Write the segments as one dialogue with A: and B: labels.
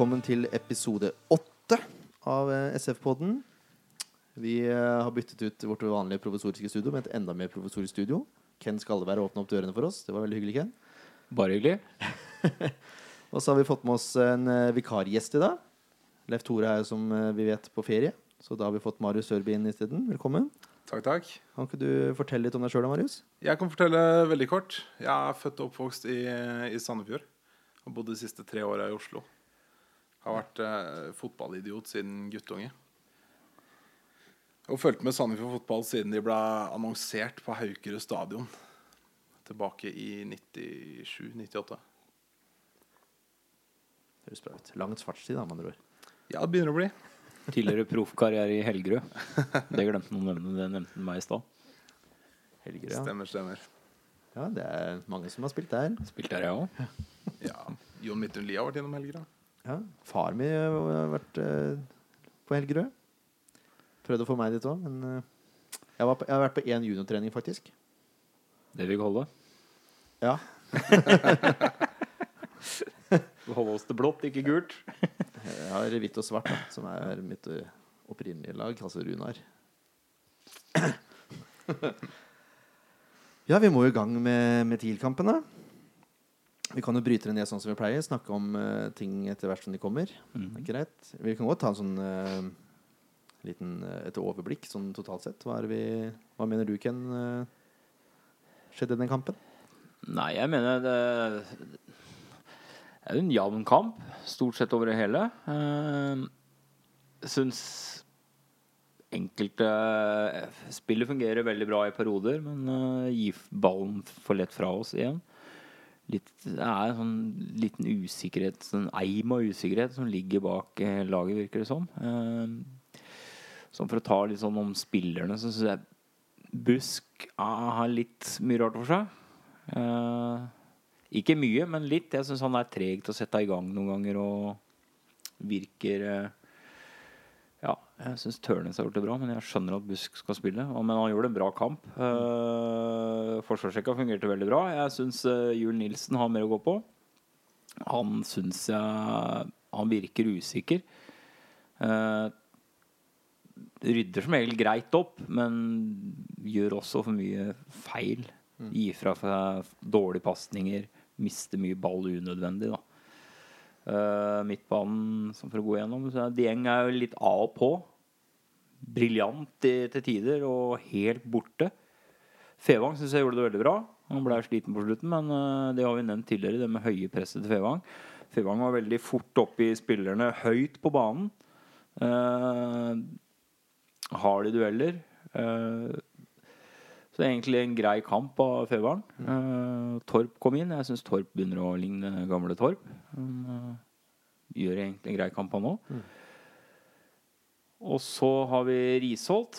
A: velkommen til episode åtte av eh, SF-podden. Vi eh, har byttet ut vårt vanlige provisoriske studio med et enda mer provisorisk studio. Ken Skalleberg åpna opp dørene for oss. Det var veldig hyggelig, Ken.
B: Bare hyggelig.
A: Og så har vi fått med oss en eh, vikargjest i dag. Leif Tore er jo som eh, vi vet på ferie, så da har vi fått Marius Sørby inn isteden. Velkommen.
C: Takk, takk.
A: Kan ikke du fortelle litt om deg sjøl, Marius?
C: Jeg kan fortelle veldig kort. Jeg er født og oppvokst i, i Sandefjord. Og bodde de siste tre åra i Oslo. Har vært eh, fotballidiot siden guttunge. Og fulgte med Sandefjord fotball siden de ble annonsert på Haukerud stadion. Tilbake i 97-98.
A: Høres bra ut. Langt fartstid, da, med andre ord.
C: Ja, det begynner å bli.
B: Tidligere proffkarriere i Helgerud. Det glemte noen nevne. Det nevnte meg i stad.
A: Helgerud, ja.
C: Stemmer, stemmer.
A: ja. Det er mange som har spilt der.
B: Spilt der, jeg òg.
C: Ja, Jon Midtun Lie har vært innom Helgerud.
A: Ja. Far min har vært eh, på Helgerød. Prøvde å få meg dit òg, men eh, jeg, var på, jeg har vært på én juniortrening, faktisk.
B: Det vil holde.
A: Ja.
B: Vi holder oss til blått, ikke gult.
A: Jeg har hvitt og svart, da, som er mitt eh, opprinnelige lag, altså Runar. Ja, vi må i gang med, med TIL-kampene. Vi kan jo bryte det ned sånn som vi pleier. Snakke om uh, ting etter hvert som de kommer. Det er greit. Vi kan godt ta en sånn eh, liten, eh, et overblikk sånn totalt sett. Hva, vi, hva mener du, Ken, eh, skjedde i den kampen?
B: Nei, jeg mener det Det er en jevn kamp, stort sett over det hele. Jeg Syns enkelte Spillet fungerer veldig bra i perioder, men gir ballen for lett fra oss igjen. Litt, det er en sånn liten usikkerhet, sånn eim av usikkerhet som ligger bak eh, laget, virker det som. Uh, som for å ta litt sånn om spillerne, så syns jeg Busk ah, har litt mye rart for seg. Eh, ikke mye, men litt. Jeg syns han er treg til å sette i gang noen ganger og virker eh, Ja, jeg syns Tørnes har gjort det bra, men jeg skjønner at Busk skal spille. Men han gjorde en bra kamp. Uh, Forsvarsrekka fungerte veldig bra. Jeg syns uh, Jul Nilsen har mer å gå på. Han syns jeg Han virker usikker. Eh, rydder som regel greit opp, men gjør også for mye feil. Gir fra seg dårlige pasninger, mister mye ball unødvendig. da Uh, Midtbanen, som for å gå gjennom så er Dieng er jo litt av og på. Briljant til tider og helt borte. Fevang syns jeg gjorde det veldig bra. Han ble sliten på slutten, men uh, det har vi nevnt tidligere, det med høye presset til Fevang. Fevang var veldig fort oppe i spillerne, høyt på banen. Uh, hard i dueller. Eh, så egentlig en grei kamp av Fevang. Eh, Torp kom inn. Jeg syns Torp begynner å ligne gamle Torp. Han eh, gjør egentlig en grei kamp, han òg. Og så har vi Risholt.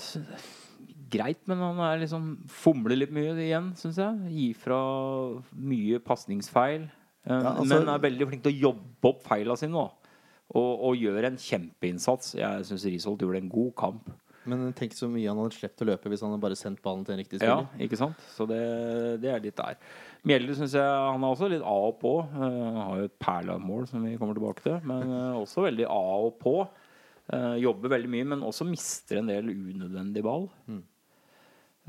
B: Greit, men han er liksom fomler litt mye igjen, syns jeg. Gir fra mye pasningsfeil.
A: Ja, altså-
B: men er veldig flink til å jobbe opp feila sine nå. Og, og gjør en kjempeinnsats. Jeg syns Risholt gjorde en god kamp.
A: Men tenk så mye han hadde sluppet å løpe hvis han hadde bare sendt ballen til en riktig
B: Ja, ikke sant? Så det, det er litt der. Mjelde syns jeg han er også litt av og på. Eh, Han har jo et perlemål som vi kommer tilbake til, men eh, også veldig av og på. Eh, jobber veldig mye, men også mister en del unødvendig ball. Mm.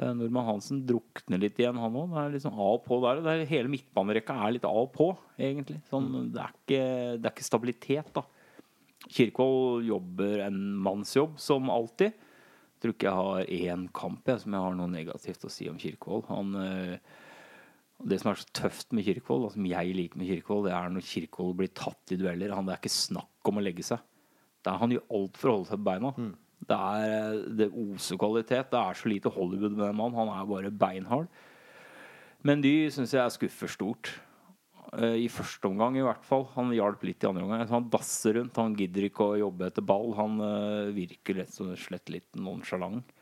B: Nordmann Hansen drukner litt igjen, han òg. Det er liksom av og på der. og Det er, hele midtbanerekka er litt av og på, egentlig. Sånn, det, er ikke, det er ikke stabilitet, da. Kirkvold jobber en mannsjobb, som alltid. Tror ikke jeg har én kamp jeg, som jeg har noe negativt å si om Kirkevold. Han, eh, det som er så tøft med Kirkevold, og som jeg liker med Kirkevold, det er når Kirkevold blir tatt i dueller. Han, det er ikke snakk om å legge seg. Det er, han gjør alt for å holde seg på beina. Det er eh, det oser kvalitet. Det er så lite Hollywood med den mannen. Han er bare beinhard. Men de syns jeg er skuffer stort. Eh, I første omgang i hvert fall. Han hjalp litt i andre omgang. Han dasser rundt. Han gidder ikke å jobbe etter ball. Han eh, virker rett og slett litt nonsjalant.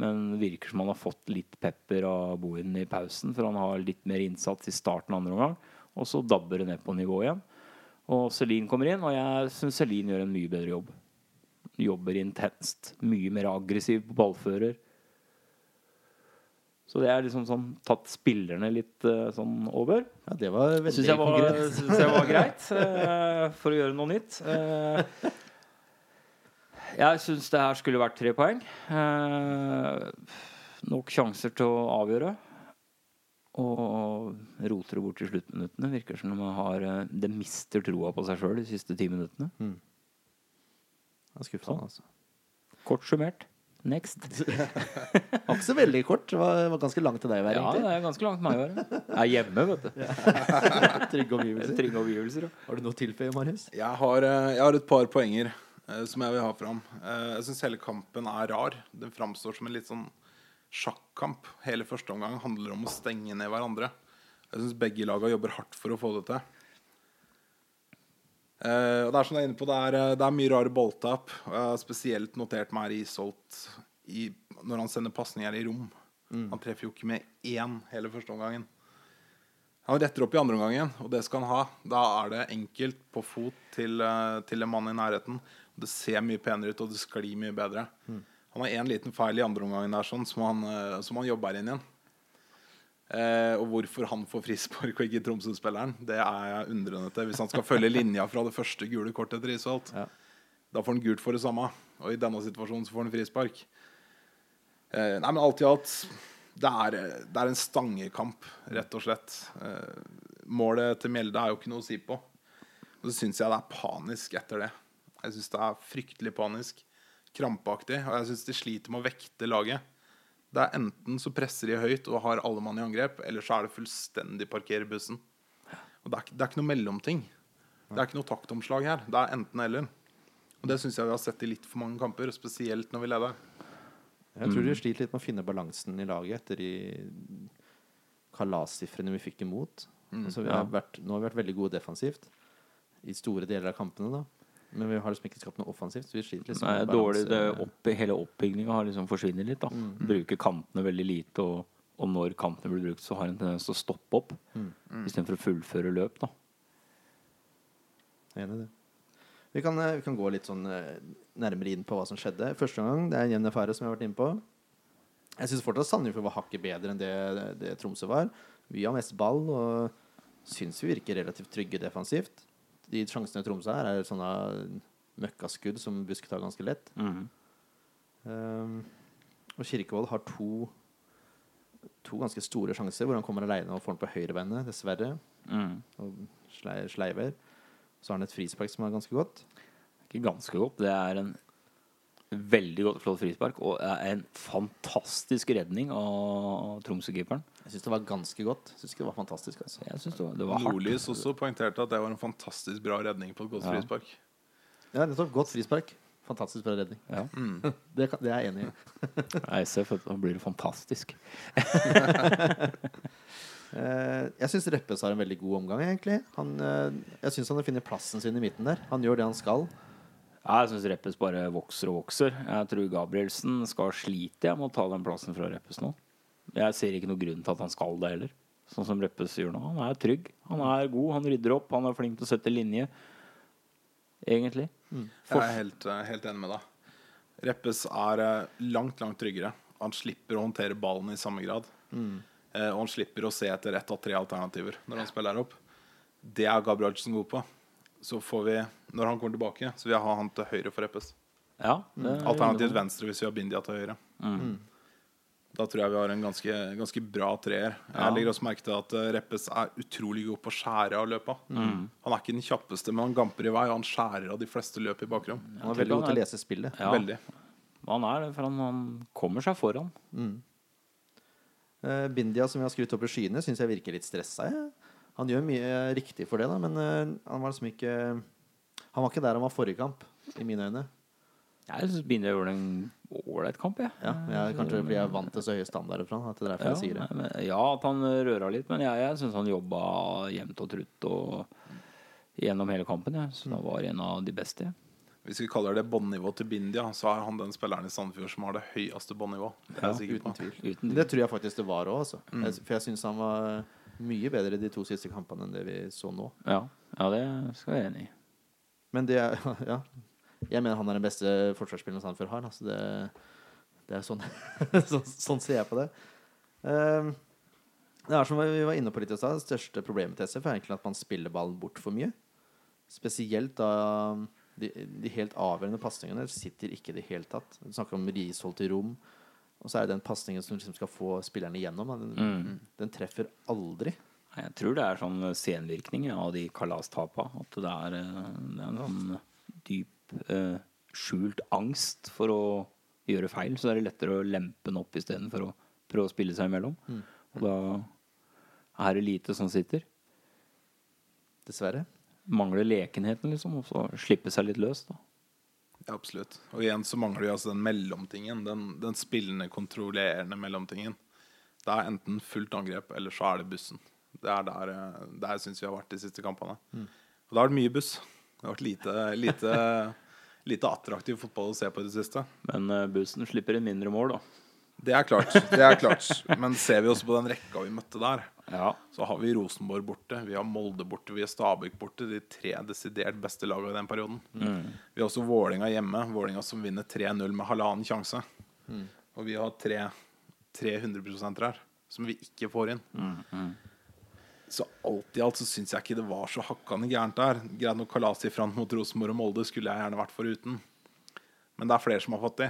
B: Men virker som han har fått litt pepper av Bohin i pausen, for han har litt mer innsats i starten av andre omgang. Og så dabber det ned på nivå igjen. Og Celine kommer inn, og jeg syns Celine gjør en mye bedre jobb. Jobber intenst. Mye mer aggressiv på ballfører. Så det er liksom sånn tatt spillerne litt uh, sånn over.
A: Ja, det var veldig
B: synes jeg, var-
A: konkret.
B: synes jeg var greit, uh, for å gjøre noe nytt. Uh, jeg syns det her skulle vært tre poeng. Nok sjanser til å avgjøre. Og roter det bort i sluttminuttene. Virker som de har Det mister troa på seg sjøl de siste ti minuttene.
A: Det er skuffende, altså.
B: Kort summert. Next.
A: Var ikke så veldig kort. Det var, var ganske langt til deg være,
B: Ja, det er ganske langt meg i gjøre. Jeg er hjemme, vet du.
A: Trygge omgivelser.
B: Trygge omgivelser. ja.
A: Har du noe å tilføye, Marius?
C: Jeg har, eh, jeg har et par poenger eh, som jeg vil ha fram. Eh, jeg syns hele kampen er rar. Den framstår som en litt sånn sjakkamp. Hele første omgang handler om å stenge ned hverandre. Jeg syns begge laga jobber hardt for å få det til. Eh, og det er som du er inne på, det er, eh, det er mye rare balltap. Jeg har spesielt notert meg Risholt i, når han sender pasninger i rom. Han treffer jo ikke med én hele første omgangen. Han retter opp i andre omgangen, og det skal han ha. Da er det enkelt på fot til, eh, til en mann i nærheten. Det ser mye penere ut, og det sklir mye bedre. Han har én liten feil i andre omgangen der, sånn, som, han, som han jobber inn igjen. Eh, og hvorfor han får frispark og ikke Tromsø-spilleren, det er jeg undrende til. Hvis han skal følge linja fra det første gule kortet til Risholt,
A: Ja.
C: da får han gult for det samme. Og i denne situasjonen så får han frispark. Eh, nei, men alt i alt det er, det er en stangekamp, rett og slett. Eh, målet til Mjelde er jo ikke noe å si på. Og så syns jeg det er panisk etter det. Jeg syns det er fryktelig panisk. Krampaktig. Og jeg syns de sliter med å vekte laget. Det er Enten så presser de høyt og har alle mann i angrep, eller så er det fullstendig parkere bussen. Og det er, det er ikke noe mellomting. Det er ikke noe taktomslag her. Det er enten-eller. Og det syns jeg vi har sett i litt for mange kamper, spesielt når vi leder.
A: Jeg tror de sliter litt med å finne balansen i laget etter de kalassifrene vi fikk imot. Altså, vi har vært, nå har vi vært veldig gode defensivt i store deler av kampene. da Men vi har liksom ikke skapt noe offensivt. Så vi sliter liksom
B: Nei, dårlig, det opp, hele oppbygninga har liksom forsvinner litt. da Bruker kantene veldig lite, og, og når kantene blir brukt, så har en tendens til å stoppe opp
A: Mm.
B: istedenfor å fullføre løp. da
A: Jeg er Enig i det. Vi kan, eh, vi kan gå litt sånn eh, nærmere inn på hva som skjedde. Første gang, det er en jevn affære, som jeg har vært inne på. Jeg syns fortsatt Sandefjord var hakket bedre enn det, det Tromsø var. Vi har mest ball og syns vi virker relativt trygge defensivt. De sjansene Tromsø har, er sånne møkkaskudd som Busk tar ganske lett. Um, og Kirkevold har to To ganske store sjanser hvor han kommer alene og får den på høyrebeinet, dessverre.
B: Mm.
A: Og sleiver. Så har han et frispark som er ganske godt.
B: Ikke ganske godt. Det er en veldig godt flott frispark og er en fantastisk redning av Tromsø-keeperen.
A: Jeg syns det var ganske godt. Jeg synes det var fantastisk. Altså.
B: Jeg synes det var, det var hardt.
C: Nordlys også poengterte at det var en fantastisk bra redning på et godt
B: Ja.
C: frispark.
A: Ja, nettopp. Godt frispark. Fantastisk bra redning.
B: Ja.
A: Det, kan, det er jeg enig i.
B: Nei, du, da blir det fantastisk.
A: Eh, jeg syns Reppes har en veldig god omgang, egentlig. Han, eh, jeg syns han finner plassen sin i midten der. Han gjør det han skal.
B: Ja, jeg syns Reppes bare vokser og vokser. Jeg tror Gabrielsen skal slite med å ta den plassen fra Reppes nå. Jeg ser ikke noe grunn til at han skal det heller. Sånn som Reppes gjør nå. Han er trygg. Han er god, han rydder opp, han er flink til å sette linje. Egentlig.
C: Jeg er helt, eh, helt enig med deg. Reppes er eh, langt, langt tryggere. Han slipper å håndtere ballen i samme grad. Mm. og han slipper å se etter ett av tre alternativer når han spiller opp. Det er Gabrielsen god på. Så får vi, når han kommer tilbake, så vil jeg ha han til høyre for Reppes.
B: Ja, er-
C: Alternativt venstre hvis vi har Bindia til høyre.
B: Mm.
C: Da tror jeg vi har en ganske, ganske bra treer.
B: Ja.
C: Jeg legger også merke til at eh, Reppes er utrolig god på å skjære av løpa.
B: Mm.
C: Han er ikke den kjappeste, men han gamper i vei, og han skjærer av de fleste løp i bakrom.
A: Han er veldig god til å lese spillet.
B: Ja,
C: Veldig.
B: han er det, for han, han kommer seg foran.
A: Mm. Bindia, som vi har skrudd opp i skyene, syns jeg virker litt stressa. jeg. Han gjør mye riktig for det, da, men eh, han var liksom ikke Han var ikke der han var forrige kamp, i mine øyne.
B: Jeg syns Bindia gjorde en ålreit kamp, jeg.
A: Ja, jeg, kanskje fordi jeg er vant til så høye standarder fra han. At det er derfor
B: Ja,
A: jeg sier det.
B: men, ja, at han røra litt, men jeg, jeg syns han jobba jevnt og trutt og gjennom hele kampen. Jeg. Så han var en av de beste.
C: Hvis vi kaller det båndnivået til Bindia, så er han den spilleren i Sandefjord som har det høyeste båndnivået. Det
B: Ja,
C: sikker
A: Uten tvil. Det tror jeg faktisk det var òg, altså.
C: Mm.
A: For jeg syns han var mye bedre de to siste kampene enn det vi så nå.
B: Ja, ja det skal jeg være enig i.
A: Men det er Ja. Jeg mener han er den beste forsvarsspilleren Sandefjord har. Altså det, det er sånn, sånn Sånn ser jeg på det. Um, det er som vi var inne på litt i stad, det største problemet til SF er egentlig at man spiller ballen bort for mye. Spesielt da de, de helt avgjørende pasningene sitter ikke i det hele tatt. Du snakker om Risholt i rom, og så er det den pasningen som liksom skal få spillerne igjennom. Den,
B: Mm.
A: den treffer aldri.
B: Jeg tror det er sånn senvirkning av de kalastapa. At det er, eh, det er en sånn dyp eh, skjult angst for å gjøre feil. Så er det lettere å lempe den opp istedenfor å prøve å spille seg imellom. Og da er det lite som sitter.
A: Dessverre.
B: Mangler lekenheten, liksom. Og så slippe seg litt løs, da.
C: Ja, absolutt. Og igjen så mangler vi altså den mellomtingen. Den, den spillende, kontrollerende mellomtingen. Det er enten fullt angrep, eller så er det bussen. Det er der, eh, der syns vi har vært de siste kampene. Og da har det mye buss. Det har vært lite, lite, lite attraktiv fotball å se på i det siste.
B: Men eh, bussen slipper inn mindre mål, da.
C: Det er klart. det er klart Men ser vi også på den rekka vi møtte der,
B: Ja.
C: så har vi Rosenborg borte, vi har Molde borte, vi har Stabæk borte. De tre desidert beste lagene i den perioden. Vi har også Vålinga hjemme. Vålinga som vinner 3-0 med halvannen sjanse. Og vi har tre, 300 her som vi ikke får inn. Så alt i alt så syns jeg ikke det var så hakkande gærent der. Greit nok kalas i front mot Rosenborg og Molde skulle jeg gjerne vært foruten. Men det er flere som har fått de.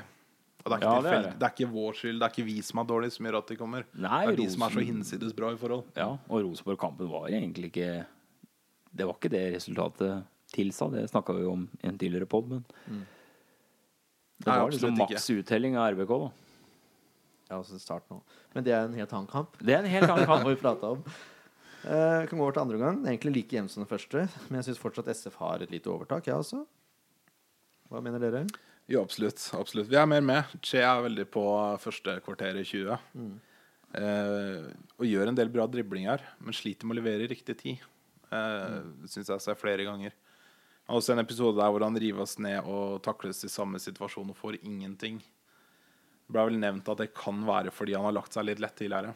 C: Og det er, ikke
B: Ja, det er det.
C: det er ikke vår skyld, det er ikke vi som er dårlige som gjør at de kommer.
B: Nei,
C: det er de som er så hinsides bra i forhold.
B: Ja, og Rosenborg-kampen var egentlig ikke Det var ikke det resultatet tilsa. Det snakka vi om i en tidligere pod, men det
C: Nei,
B: var liksom
C: absolutt
B: maks uttelling av RBK, da.
A: Ja, altså start nå. Men det er en helt annen kamp.
B: Det er en helt annen kamp.
A: vi prata om. Uh, kan gå over til andre gang. Er egentlig like jevnt som den første, men jeg syns fortsatt SF har et lite overtak, jeg også. Hva mener dere?
C: Jo, absolutt. absolutt. Vi er mer med. Che er veldig på første kvarter i 20. Eh, og gjør en del bra driblinger, men sliter med å levere i riktig tid. Eh, mm. syns jeg ser flere ganger. Også en episode der hvor han rives ned og takles i samme situasjon og får ingenting. Det ble vel nevnt at det kan være fordi han har lagt seg litt lett tidligere.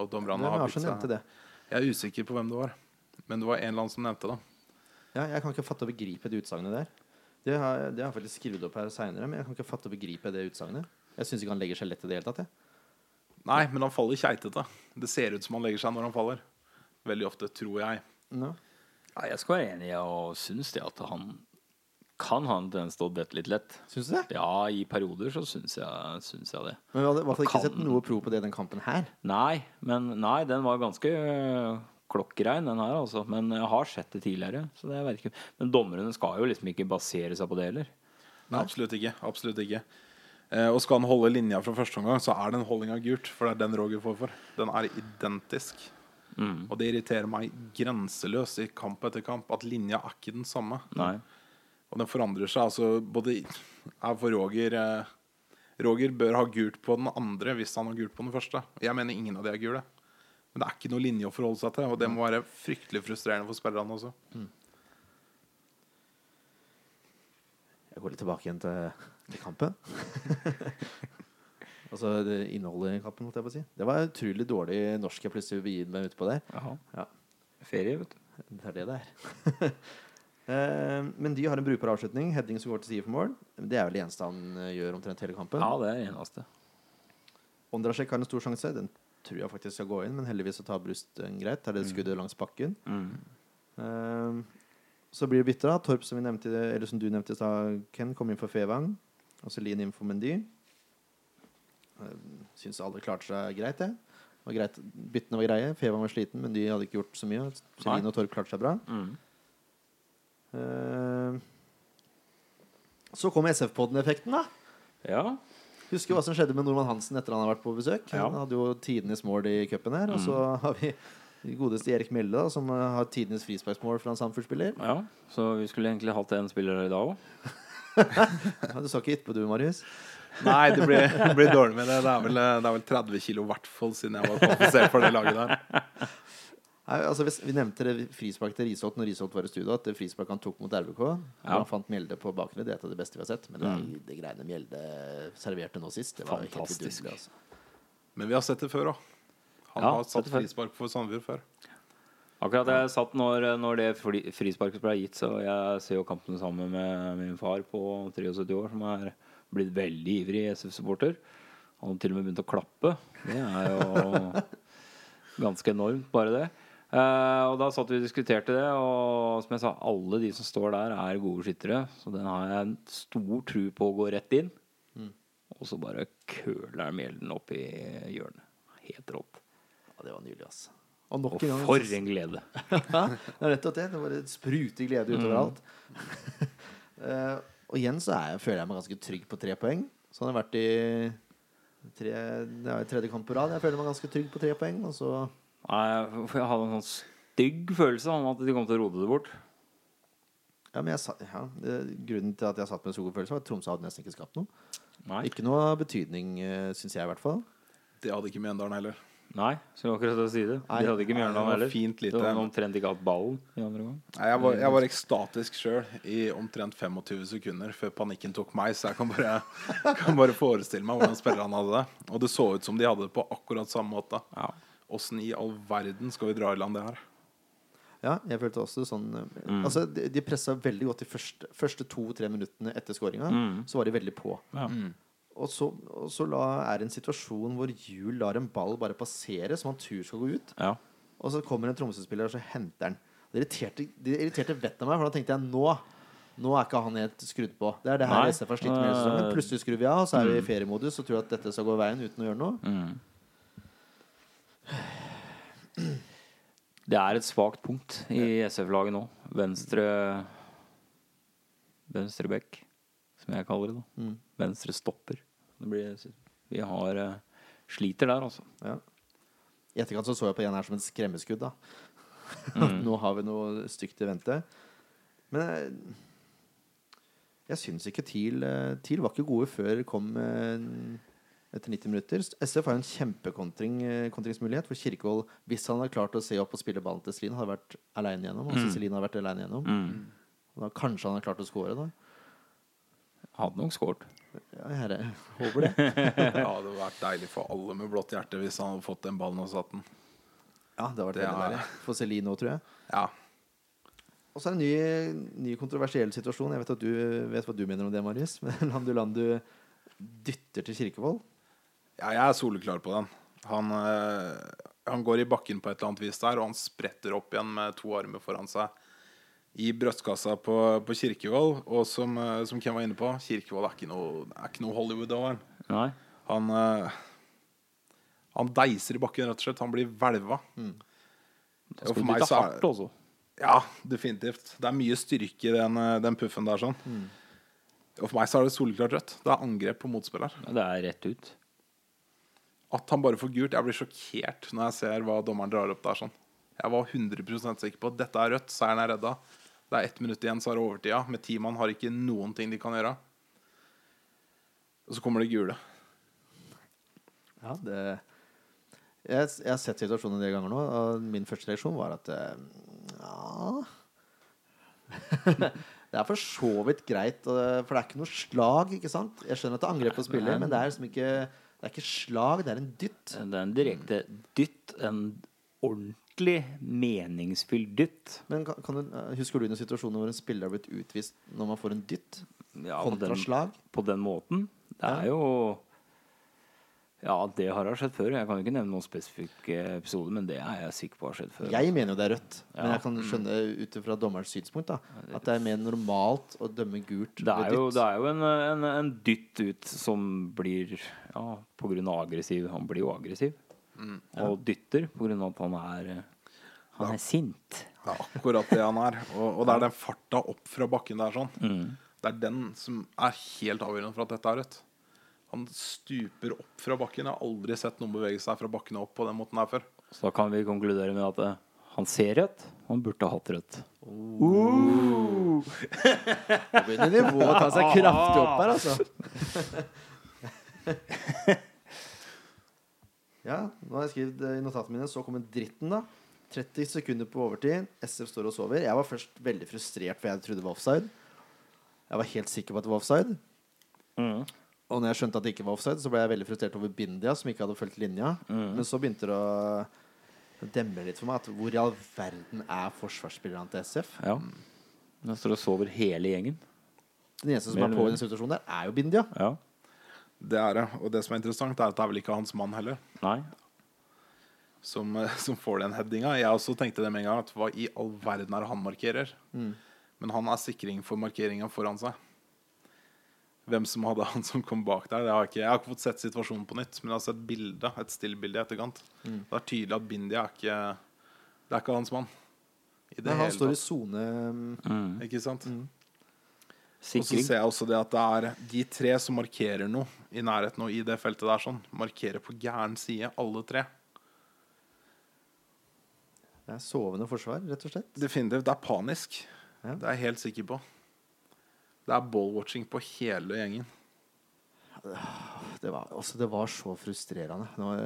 C: Og dommerne har
A: bytt
C: seg
A: det?
C: Jeg er usikker på hvem det var. Men det var en eller annen som nevnte det.
A: Ja, jeg kan ikke fatte og begripe det utsagnet der. Det har, det har jeg faktisk skrevet opp her seinere, men jeg kan ikke fatte og begripe det utsagnet. Jeg syns ikke han legger seg lett i det hele tatt. Jeg.
C: Nei, men han faller keitete. Det ser ut som han legger seg når han faller. Veldig ofte, tror jeg.
A: No.
B: Ja, jeg skal være enig i og syns det at han kan ha en tendens til å dette litt lett.
A: Syns du det?
B: Ja, i perioder så syns jeg, syns jeg det.
A: Men vi hadde i hvert fall ikke
B: Kan-
A: sett noe pro på det i den kampen her.
B: Nei, men nei, den var ganske øh, den her, altså. Men jeg har sett det tidligere. Så det vet ikke. Men dommerne skal jo liksom ikke basere seg på det heller.
C: Nei, absolutt ikke. Absolutt ikke. Eh, og skal han holde linja fra første omgang, så er det en holdning av gult. For det er den Roger får for. Den er identisk. Og det irriterer meg grenseløst i kamp etter kamp at linja er ikke den samme.
B: Nei.
C: Og den forandrer seg. altså både er for Roger eh, Roger bør ha gult på den andre hvis han har gult på den første. Jeg mener ingen av de er gule. Men det er ikke noe linje å forholde seg til, og det må være fryktelig frustrerende for spillerne også.
A: Jeg går litt tilbake igjen til, til kampen. altså det innholdet i kampen, måtte jeg bare si. Det var utrolig dårlig norsk jeg plutselig begir meg utpå der. Ja,
B: Ferie, vet du.
A: det er det det er. Eh, Men de har en brukbar avslutning. Heading som går til side for mål. Det er vel det eneste han eh, gjør omtrent hele kampen.
B: Ja, det er det eneste.
A: Ondrasjek har en stor sjanse. Den tror jeg faktisk skal gå inn, men heldigvis så tar brusten greit. Er det skuddet langs bakken. Eh, Så blir det bytter. Torp, som, vi nevnte, eller som du nevnte i stad, Ken, kom inn for Fevang. Og Celine inn for Mendy. Uh, Syns alle klarte seg greit, det. Var greit. Byttene var greie. Fevang var sliten, men de hadde ikke gjort så mye. Celine og Torp klarte seg bra.
B: Mm.
A: Uh, Så kom SF-podden-effekten, da.
B: Ja.
A: Husker hva som skjedde med Norman Hansen etter han har vært på besøk.
B: Ja.
A: Han hadde jo tidenes mål i cupen her. Og så har vi godeste Erik Mjelde, da, som eh, har tidenes frisparksmål fra en Sandefjord-spiller.
B: ja. Så vi skulle egentlig hatt en spiller i dag òg.
A: Du sa ikke etterpå, du, Marius?
C: Nei, det blir, det blir dårlig med det. Det er vel, det er vel 30 kilo i hvert fall siden jeg var kvalifisert for det laget der.
A: Nei, altså hvis, Vi nevnte det frispark til Risholt når Risholt var i studio. At frispark han tok mot RBK
B: Ja.
A: Han fant Mjelde på bakre. Det er et av det beste vi har sett. Men det,
B: Mm.
A: det greiene Mjelde serverte nå sist, det var helt
B: Fantastisk.
A: vidunderlig. Altså.
C: Men vi har sett det før òg. Han
B: Ja,
C: har satt frispark for Sandefjord før.
B: Akkurat jeg satt når, når det fri- frisparket ble gitt, så jeg ser jo kampen sammen med min far på 73 år, som er blitt veldig ivrig SF-supporter. Han har til og med begynt å klappe. Det er jo ganske enormt, bare det. Eh, og da satt vi og diskuterte det, og som jeg sa, alle de som står der, er gode skyttere. Så den har jeg en stor tro på å gå rett inn. Og så bare køler han Mjelden opp i hjørnet. Helt rått.
A: Ja, det var nydelig, altså. Og
B: Og
A: gang
B: for en glede.
A: Det er nettopp det. Det bare spruter glede utover
B: Mm.
A: alt. Eh, og igjen så er jeg, føler jeg meg ganske trygg på tre poeng. Så har jeg vært i tre, det er tredje kamp på rad. Jeg føler meg ganske trygg på tre poeng. Og så
B: Nei, jeg hadde en sånn stygg følelse om at de kom til å rode det bort.
A: Ja, men jeg sa, ja, det, Grunnen til at jeg satt med en så god følelse, var at Tromsø hadde nesten ikke skapt noe.
B: Nei.
A: Ikke noe betydning, syns jeg i hvert fall.
C: Det hadde ikke Mjøndalen heller.
B: Nei, skulle akkurat til å si det.
A: Nei.
B: De hadde ikke
C: Nei,
B: Mjøndalen
C: det var
B: heller.
C: fint lite.
B: Det var omtrent ikke hatt ballen i andre gang.
C: Nei, jeg, var, jeg var ekstatisk sjøl i omtrent 25 sekunder før panikken tok meg, så jeg kan bare, kan bare forestille meg hvordan spillerne hadde det. Og det så ut som de hadde det på akkurat samme måte.
B: Ja.
C: Åssen i all verden skal vi dra i land det her?
A: Ja, jeg følte også sånn eh,
B: Mm.
A: Altså, De, de pressa veldig godt de første, første to-tre minuttene etter skåringa.
B: Mm.
A: Så var de veldig på.
B: Ja.
A: Og så, og så la, er det en situasjon hvor Juel lar en ball bare passere, som han tror skal gå ut.
B: ja.
A: Og så kommer en Tromsø-spiller, og så henter han. Det irriterte, det irriterte vettet av meg, for da tenkte jeg nå Nå er ikke han helt skrudd på. Det er det her SF har slitt med.
B: Eh,
A: Plutselig skrur vi av, og så er vi i feriemodus og tror at dette skal gå veien uten å gjøre noe.
B: Mm. Det er et svakt punkt i SF-laget nå. Venstre Venstre bekk, som jeg kaller det. da
A: Mm.
B: Venstre stopper. Det blir, vi har eh, sliter der, altså.
A: Ja. I etterkant så, så jeg på en her som et skremmeskudd. da
B: Mm.
A: Nå har vi noe stygt i vente. Men jeg, jeg syns ikke TIL eh, TIL var ikke gode før kom eh, etter 90 minutter. SF har jo en kjempekontringsmulighet. For Kirkevold, hvis han hadde klart å se opp og spille ballen til Selin, hadde vært aleine gjennom. Og
B: Mm.
A: Celine hadde vært alene gjennom.
B: Mm.
A: Da Kanskje han hadde klart å score da.
B: Hadde nok skåret.
A: Ja, jeg håper det.
C: Det hadde vært deilig for alle med blått hjerte hvis han hadde fått den ballen og satt den.
A: Ja, det hadde vært
C: Det
A: veldig
C: er-
A: deilig. For Celine nå, tror jeg.
C: Ja.
A: Og så er det en ny, ny kontroversiell situasjon. Jeg vet at du vet hva du mener om det, Marius. Men Landu Landu dytter til Kirkevold.
C: Ja, jeg er soleklar på den. Han, eh, han går i bakken på et eller annet vis der, og han spretter opp igjen med to armer foran seg i brystkassa på, på Kirkevold. Og som, eh, som Ken var inne på, Kirkevold er ikke noe, er ikke noe Hollywood over han. Han, eh, han deiser i bakken, rett og slett. Han blir hvelva.
B: Mm.
C: Og for meg så er-
B: også.
C: Ja, definitivt. Det er mye styrke i den, den puffen der. sånn Og for meg så er det soleklart rødt. Det er angrep på motspiller.
B: Ja, det er rett ut.
C: At han bare får gult Jeg blir sjokkert når jeg ser hva dommeren drar opp der. sånn Jeg var 100% sikker på at dette er rødt. Seieren er redda. Det er ett minutt igjen, så er det overtida. Med ti mann har ikke noen ting de kan gjøre. Og så kommer det gule.
A: Ja, det jeg, jeg har sett situasjonen en del ganger nå, og min første reaksjon var at eh, Ja Det er for så vidt greit, eh, for det er ikke noe slag, ikke sant? Jeg skjønner at det er angrep på spiller, men det er liksom ikke Det er ikke slag, det er en dytt.
B: Det er en direkte dytt. En ordentlig meningsfylt dytt.
A: Men kan, kan du, eh, Husker du noen situasjoner hvor en spiller har blitt utvist når man får en dytt?
B: Ja, på den,
A: slag?
B: på den måten. Det
A: Ja.
B: er jo Ja, det har jeg skjedd før. Jeg kan jo ikke nevne noen spesifikk eh, episode, men det er jeg sikker på har skjedd før.
A: Jeg mener jo det er rødt, men
B: Ja.
A: jeg kan skjønne ut fra dommerens synspunkt da, at det er mer normalt å dømme gult
B: Det
A: ved
B: er jo, det er jo en, en, en dytt ut som blir Ja, på grunn av aggressiv. Han blir jo aggressiv. Og dytter på grunn av at han er Han er sint.
C: Er akkurat det han er. Og, og det er den farta opp fra bakken der sånn.
B: Mm.
C: Det er den som er helt avgjørende for at dette er rødt. Han stuper opp fra bakken. Jeg har aldri sett noen bevege seg fra bakken opp på den måten her før.
B: Så da kan vi konkludere med at eh, han ser rødt. Han burde ha hatt rødt.
A: Nå begynner nivået å ta seg kraftig opp her, altså. ja, nå har jeg skrevet eh, i notatene mine Så kommer dritten, da. 30 sekunder på overtid. SF står og sover. Jeg var først veldig frustrert, for jeg trodde det var offside. Jeg var helt sikker på at det var offside.
B: Mm.
A: Og når jeg skjønte at det ikke var offside, så ble jeg veldig frustrert over Bindia, som ikke hadde fulgt linja.
B: Mm.
A: Men så begynte det å demme litt for meg at hvor i all verden er forsvarsspillerne til SF?
B: Ja. Den står og sover hele gjengen.
A: Den eneste som er på i den situasjonen der, er jo Bindia.
B: Ja.
C: Det er det. Og det som er interessant, er at det er vel ikke hans mann heller
B: Nei.
C: som, eh, som får den headinga. Jeg også tenkte det med en gang. At hva i all verden er det han markerer? Men han er sikring for markeringa foran seg. Hvem som hadde han som kom bak der, det har jeg ikke Jeg har ikke fått sett situasjonen på nytt, men jeg har sett bilde, et stillbilde i etterkant. Det er tydelig at Bindi er ikke Det er ikke hans mann. I det
A: Men han
C: hele
A: står i
C: tatt.
A: sone
B: Mm.
C: Ikke sant? Og så ser jeg også det at det er de tre som markerer noe i nærheten og i det feltet der, sånn, markerer på gæren side, alle tre.
A: Det er sovende forsvar, rett og slett.
C: Definitivt. Det er panisk.
A: Ja.
C: Det er jeg helt sikker på. Det er ball-watching på hele gjengen.
A: Det var, altså, det var så frustrerende. Det var,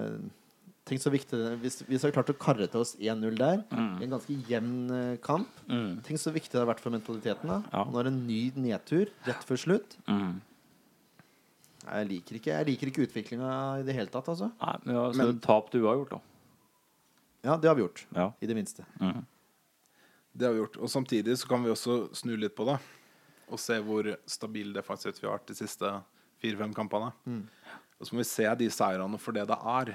A: tenk så viktig Hvis, hvis vi har klart å karre til oss 1-0 der, i en ganske jevn eh, kamp
B: Mm.
A: Tenk så viktig det har vært for mentaliteten. da
B: Ja.
A: Nå er det en ny nedtur rett før slutt.
B: Mm.
A: Jeg liker ikke, jeg liker ikke utviklinga i det hele tatt. Altså.
B: Nei, men ja, så
C: Men-
B: tap du har gjort, da.
A: Ja, det har vi gjort.
B: Ja.
A: I det minste.
B: Mm.
C: Det har vi gjort. Og samtidig så kan vi også snu litt på det. Og se hvor stabil defensivt vi har vært de siste fire-fem kampene. Og så må vi se de seirene for det det er.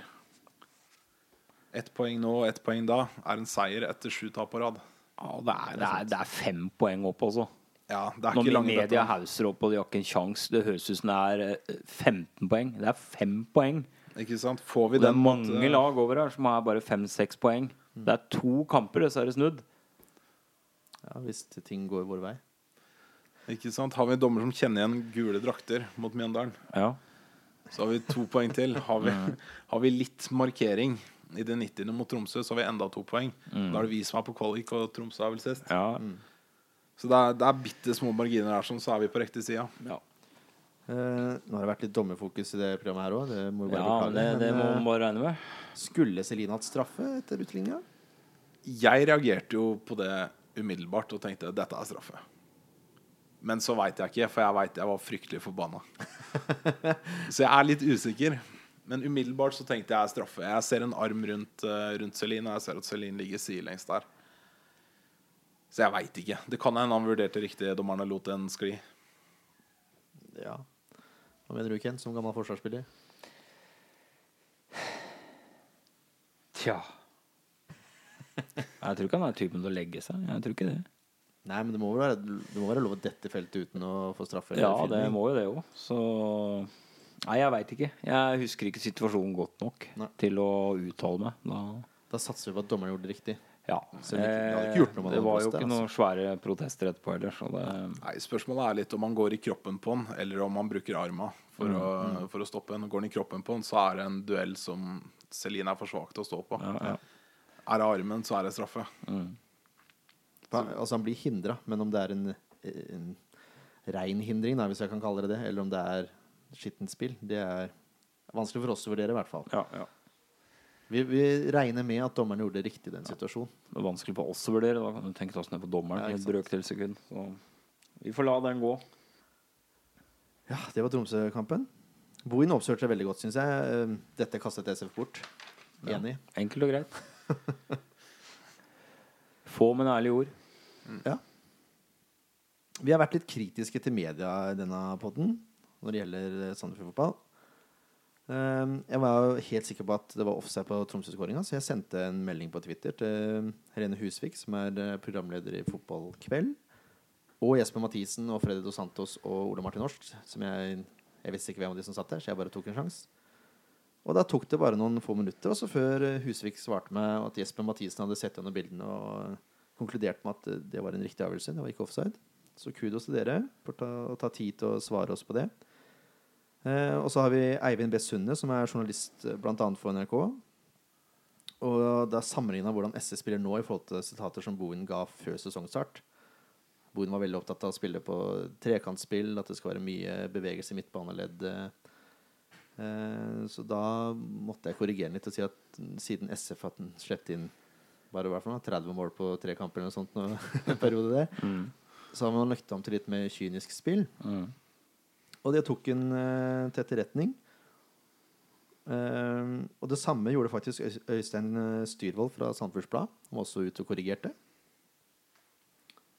C: Ett poeng nå og ett poeng da er en seier etter sju tap på rad.
B: Ja, det, er, det, er, det er fem poeng opp, altså.
C: Ja, det er
B: Når
C: ikke lange
B: media hauser opp og de har ikke en sjanse, det høres ut som det er eh, 15 poeng. Det er fem poeng.
C: Ikke sant? Får vi
B: Og det er
C: den
B: mange
C: eh,
B: lag over her som har bare fem-seks poeng. Det er to kamper, så er det snudd.
A: Ja, Hvis ting går vår vei.
C: Ikke sant? Har vi en dommer som kjenner igjen gule drakter mot Mjøndalen,
B: Ja.
C: så har vi to poeng til. Har vi, har vi litt markering i det 90. mot Tromsø, så har vi enda to poeng. Da er det vi som er på kvalik, og Tromsø er vel sist.
B: Ja.
C: Så det er, det er bitte små marginer her, sånn, så er vi på riktig side.
B: ja.
A: Uh, nå har det vært litt dommerfokus i det programmet her òg. Det må vi bare
B: ja
A: beklage.
B: det, det
A: men,
B: må
A: eh,
B: man bare regne med.
A: skulle Celine hatt straffe etter utligninga?
C: Jeg reagerte jo på det umiddelbart og tenkte dette er straffe. Men så veit jeg ikke, for jeg veit jeg var fryktelig forbanna. så jeg er litt usikker. Men umiddelbart så tenkte jeg straffe. Jeg ser en arm rundt, eh, rundt Celine, og jeg ser at Celine ligger sidelengs der. Så jeg veit ikke. Det kan hende han vurderte riktig, dommerne lot den skli.
A: Ja. Hva mener du, Ken, som gammel forsvarsspiller?
B: Tja. Jeg tror ikke han er typen til å legge seg. Jeg tror ikke det.
A: Nei, men det må være, det må være lov å dette feltet uten å få straffe?
B: Ja, det må jo det òg. Så Nei, jeg veit ikke. Jeg husker ikke situasjonen godt nok
A: Nei.
B: til å uttale meg. Da
A: Da satser vi på at dommeren gjorde det riktig.
B: Ja.
A: Det ikke- det ikke
B: Eh,
A: gjort noe med
B: det var jo ikke noen svære protester etterpå heller, så det
C: Nei, Spørsmålet er litt om han går i kroppen på han, eller om han bruker arma for, å, for å stoppe han. Går han i kroppen på han, så er det en duell som Celine er for svak til å stå på.
B: Ja, ja.
C: Er det armen, så er det straffe.
A: Han, altså, han blir hindra, men om det er en, en rein hindring, da, hvis jeg kan kalle det det, eller om det er skittent spill, det er vanskelig for oss å vurdere, i hvert fall.
B: ja, ja.
A: Vi, vi regner med at dommeren gjorde det riktig i den situasjonen.
B: Det er vanskelig for oss å vurdere. Da kan du tenke oss ned på dommeren
A: Ja,
B: i et
A: sant.
B: brøkdels sekund. Så vi får la den gå.
A: Ja, det var Tromsø-kampen. Bohin oppsørte seg veldig godt, syns jeg. Eh, Dette kastet SF bort. Enig.
B: Enkelt og greit. Få, men ærlige ord.
A: Ja. Vi har vært litt kritiske til media i denne podden når det gjelder eh, Sandefjord fotball. Um, jeg var jo helt sikker på at det var offside på Tromsø-skåringa, så jeg sendte en melding på Twitter til Helene Husvik, som er eh, programleder i Fotballkveld, og Jesper Mathisen og Freddy Dos Santos og Ole Martin Norsk, som jeg Jeg visste ikke hvem av de som satt der, så jeg bare tok en sjanse. Og da tok det bare noen få minutter også før eh, Husvik svarte meg at Jesper Mathisen hadde sett gjennom bildene og konkludert med at eh, det var en riktig avgjørelse. Det var ikke offside. Så kudos til dere for å ta tid til å svare oss på det. Eh, og så har vi Eivind B. Sunde, som er journalist bl.a. for NRK. Og det er sammenligna hvordan SS spiller nå i forhold til sitater som Bohin ga før sesongstart. Bohin var veldig opptatt av å spille på trekantspill, at det skal være mye bevegelse i midtbaneleddet. Eh, så da måtte jeg korrigere litt og si at siden SF har sluppet inn bare i hvert fall 30 mål på tre kamper eller noe sånt nå, en periode der.
B: Mm.
A: Så har man lagt om til litt mer kynisk spill.
B: Mm.
A: Og det tok en uh, til etterretning. Uh, og det samme gjorde faktisk Øy- Øystein eh, Styrvold fra Sandefjords Blad. Han var også ute og korrigerte.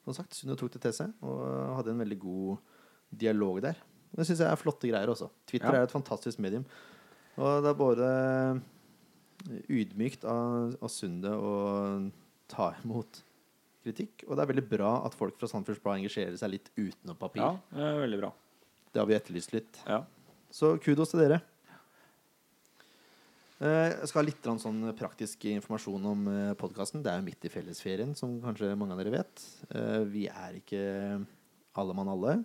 A: Som sagt, Sunne tok det til seg og hadde en veldig god dialog der. Det syns jeg er flotte greier også. Twitter
B: Ja.
A: er et fantastisk medium. Og det er både ydmykt av, av Sunde å ta imot kritikk, og det er veldig bra at folk fra Sandefjords Blad engasjerer seg litt utenom papir.
B: Ja, det er veldig bra.
A: Det har vi etterlyst litt.
B: Ja.
A: Så kudos til dere. Eh, Jeg skal ha litt sånn praktisk informasjon om podkasten. Det er jo midt i fellesferien, som kanskje mange av dere vet. Eh, Vi er ikke alle mann alle.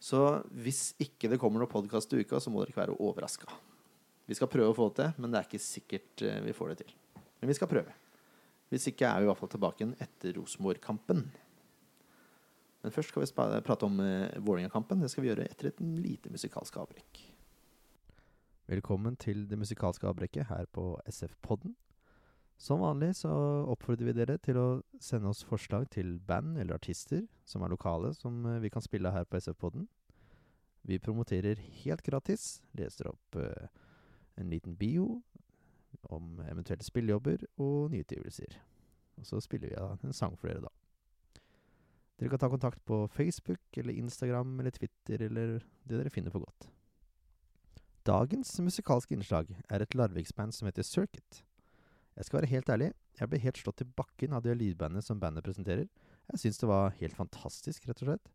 A: Så hvis ikke det kommer noen podkast i uka, så må dere ikke være overraska. Vi skal prøve å få det til, men det er ikke sikkert eh, vi får det til. Men vi skal prøve. Hvis ikke er vi i hvert fall tilbake igjen etter Rosenborg-kampen. Men først skal vi prate om uh, Vålerenga-kampen. Det skal vi gjøre etter et lite musikalsk avbrekk. Velkommen til det musikalske avbrekket her på SF-podden. Som vanlig så oppfordrer vi dere til å sende oss forslag til band eller artister som er lokale, som eh, vi kan spille her på SF-podden. Vi promoterer helt gratis, leser opp eh, en liten bio om eventuelle spillejobber og nyutgivelser. Og så spiller vi en sang for dere, da. Dere kan ta kontakt på Facebook eller Instagram eller Twitter eller det dere finner for godt. Dagens musikalske innslag er et Larviksband som heter Circuit. Jeg skal være helt ærlig, jeg ble helt slått til bakken av det lydbandet som bandet presenterer. Jeg syns det var helt fantastisk, rett og slett.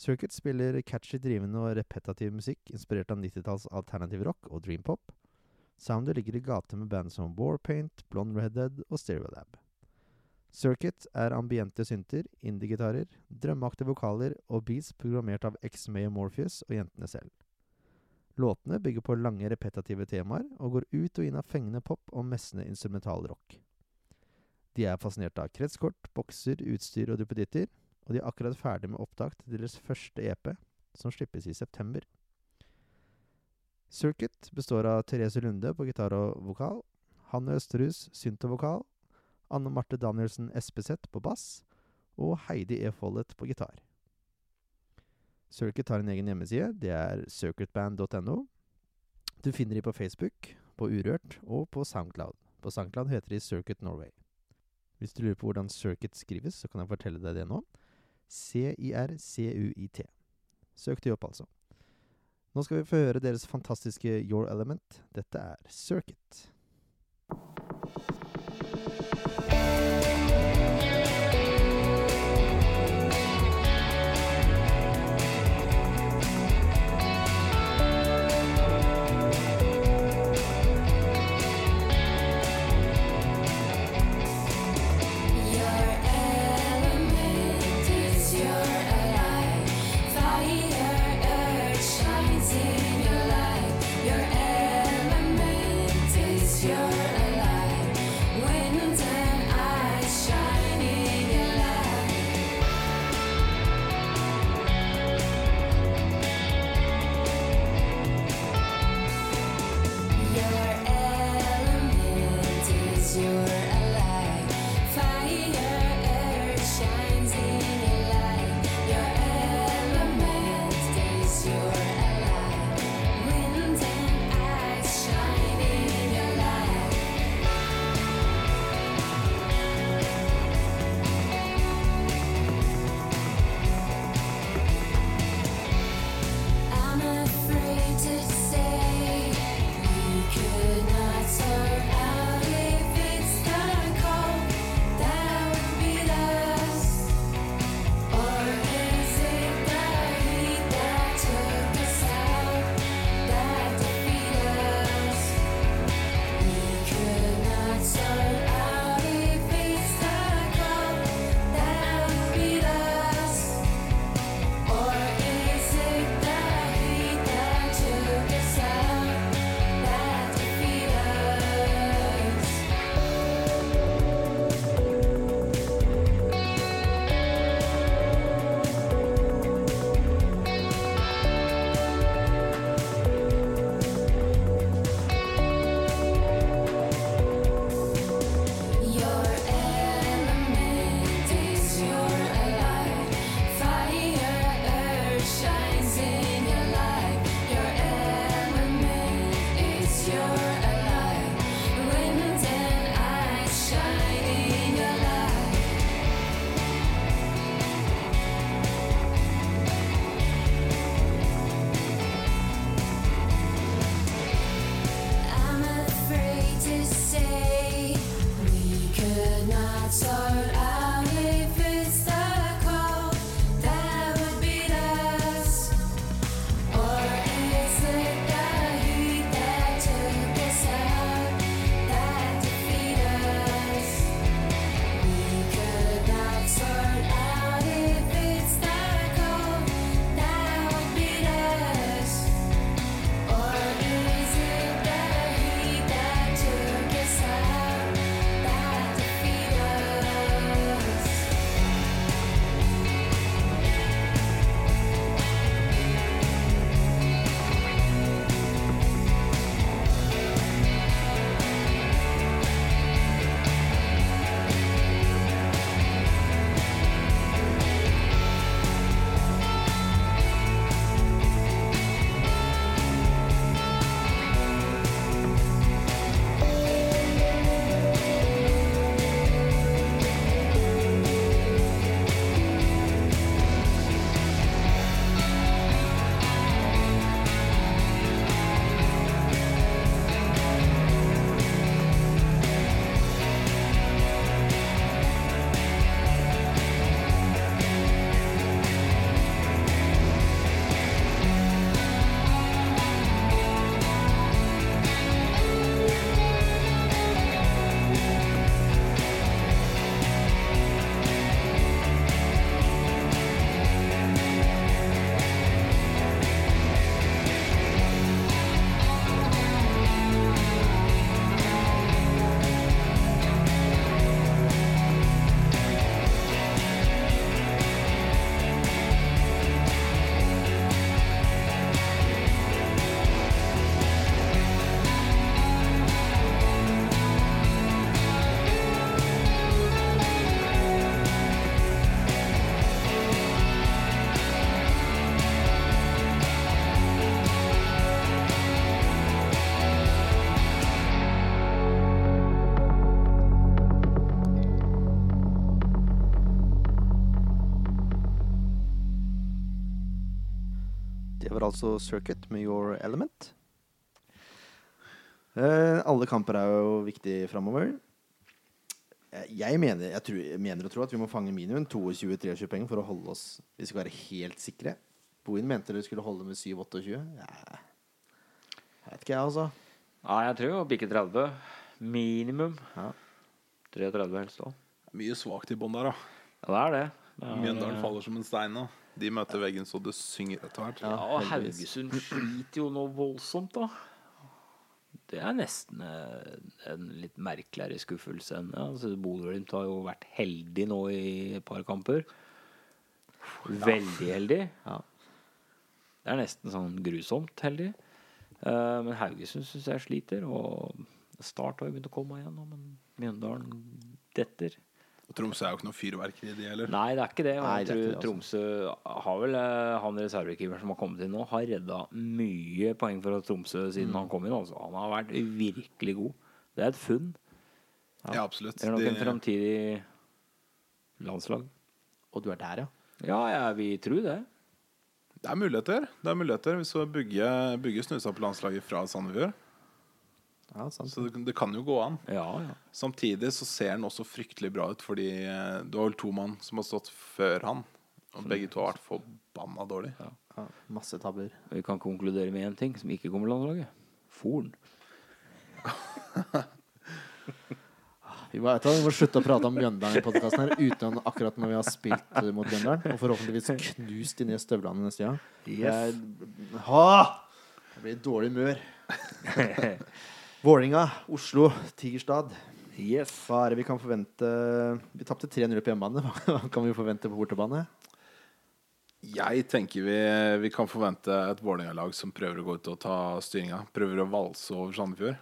A: Circuit spiller catchy, drivende og repetativ musikk inspirert av 90-talls alternativ rock og dreampop. Soundet ligger i gate med band som Warpaint, Blonde Redhead og Stereolab. Circuit er ambiente synter, indie-gitarer, drømmeaktige vokaler og beats programmert av X-May Morpheus og jentene selv. Låtene bygger på lange, repetative temaer og går ut og inn av fengende pop og messende instrumental rock. De er fascinert av kretskort, bokser, utstyr og duppeditter, og de er akkurat ferdig med opptak til deres første EP, som slippes i september. Circuit består av Therese Lunde på gitar og vokal, Hanne Østerhus synt og vokal, Anne Marte Danielsen Espeseth på bass og Heidi E. Follett på gitar. Circuit har en egen hjemmeside. Det er circuitband.no. Du finner de på Facebook, på Urørt og på Soundcloud. På Soundcloud heter de Circuit Norway. Hvis du lurer på hvordan Circuit skrives, så kan jeg fortelle deg det nå. C-i-r-c-u-i-t. Søk de opp, altså. Nå skal vi få høre deres fantastiske Your Element. Dette er Circuit. Det var altså Circuit med Your Element. Eh, alle kamper er jo viktige framover. Eh, Jeg mener, jeg, tror, jeg mener og tror at vi må fange minimum 22-23 poeng for å holde oss Vi skal være helt sikre. Bohin mente dere skulle holde med 7-28. Ja. Jeg vet ikke, jeg, altså.
B: Nei, jeg tror jo bikke 30. Minimum.
A: Ja.
B: 33 helst òg.
C: Mye svakt i bånn der, da.
B: Ja, det er det. det er,
C: Mjøndalen faller som en stein nå. De møter veggen så det synger etter hvert.
B: Ja, og. Haugesund sliter jo nå voldsomt, da. Det er nesten eh, en litt merkeligere skuffelse enn ja, altså, Bodø-Glimt har jo vært heldig nå i et par kamper. Veldig heldig.
A: Ja.
B: Det er nesten sånn grusomt heldig. Uh, men Haugesund syns jeg sliter. Og Start har jo begynt å komme igjen nå, men Mjøndalen detter.
C: Og Tromsø er jo ikke noe fyrverkeri, de heller.
B: Nei, det er ikke det. Og
A: Nei,
B: jeg tror
A: det, altså.
B: Tromsø har vel eh, Han reservekeeperen som har kommet inn nå, har redda mye poeng for Tromsø siden
A: Mm.
B: han kom inn. Altså. Han har vært virkelig god. Det er et funn.
C: Ja, absolutt.
B: Det er nok en framtidig landslag.
A: Og du er der, ja?
B: Ja, jeg vil tro det.
C: Det er muligheter. Det er muligheter Vi du bygger, Bugge snusa på landslaget fra Sandefjord.
A: Ja, sant.
C: Så det, det kan jo gå an.
B: Ja, ja.
C: Samtidig så ser han også fryktelig bra ut, fordi det du har vel to mann som har stått før han. Og begge to har vært forbanna dårlig.
A: Ja, masse tabber.
B: Vi kan konkludere med én ting som ikke kommer til landslaget. Forn.
A: Vi må, vi må slutte å prate om Mjøndalen i podkasten her uten akkurat når vi har spilt eh, mot Mjøndalen. Og forhåpentligvis knust de nye støvlene neste gang. Jeg, ha! jeg blir i dårlig humør. Vålinga, Oslo, Tigerstad.
B: Yes.
A: Hva er det vi kan forvente? Vi tapte 3-0 på hjemmebane. Hva kan vi forvente på bortebane?
C: Jeg tenker vi, vi kan forvente et Vålerenga-lag som prøver å gå ut og ta styringa. Prøver å valse over Sandefjord.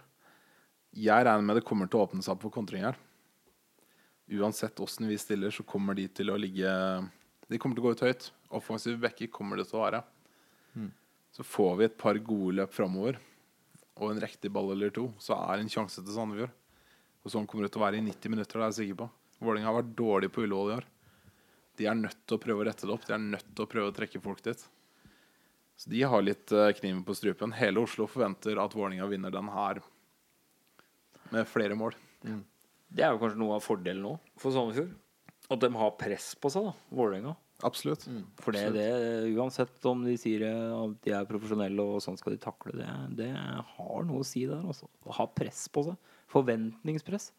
C: Jeg regner med det kommer til å åpne seg opp for kontring her. Uansett åssen vi stiller, så kommer de til å ligge De kommer til å gå ut høyt. Offensive backer kommer det til å være. Så får vi et par gode løp framover, og en riktig ball eller to, så er det en sjanse til Sandefjord. Og sånn kommer det til å være i 90 minutter, det er jeg sikker på. Vålerenga har vært dårlig på Ullevål i år. De er nødt til å prøve å rette det opp. De er nødt til å prøve å trekke folk dit. Så de har litt eh, kniven på strupen. Hele Oslo forventer at Vålerenga vinner den her med flere mål.
B: Det er jo kanskje noe av fordelen nå for Sandefjord. At de har press på seg, da, Vålerenga.
C: Absolutt.
B: For det, det, uansett om de sier eh, at de er profesjonelle og sånn skal de takle det, det har noe å si der. Altså. Å ha press på seg. Forventningspress.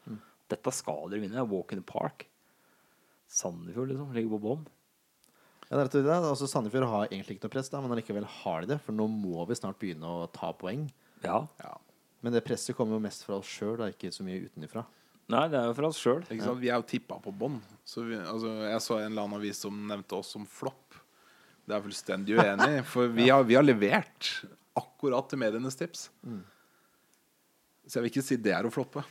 B: Dette skal dere vinne. Walk in the park. Sandefjord, liksom. Ligger på bånn.
A: Ja, det er rett og slett det. Altså, Sandefjord har egentlig ikke noe press, da, men allikevel har de det. For nå må vi snart begynne å ta poeng.
B: Ja.
C: Ja.
A: Men det presset kommer jo mest fra oss sjøl, ikke så mye utenifra.
B: Nei, det er jo for oss sjøl.
C: Ja. Vi er jo tippa på bånn. Altså, jeg så en eller annen avis som nevnte oss som flopp. Det er jeg fullstendig uenig i. For vi har, vi har levert akkurat til medienes tips. Så jeg vil ikke si det er å floppe.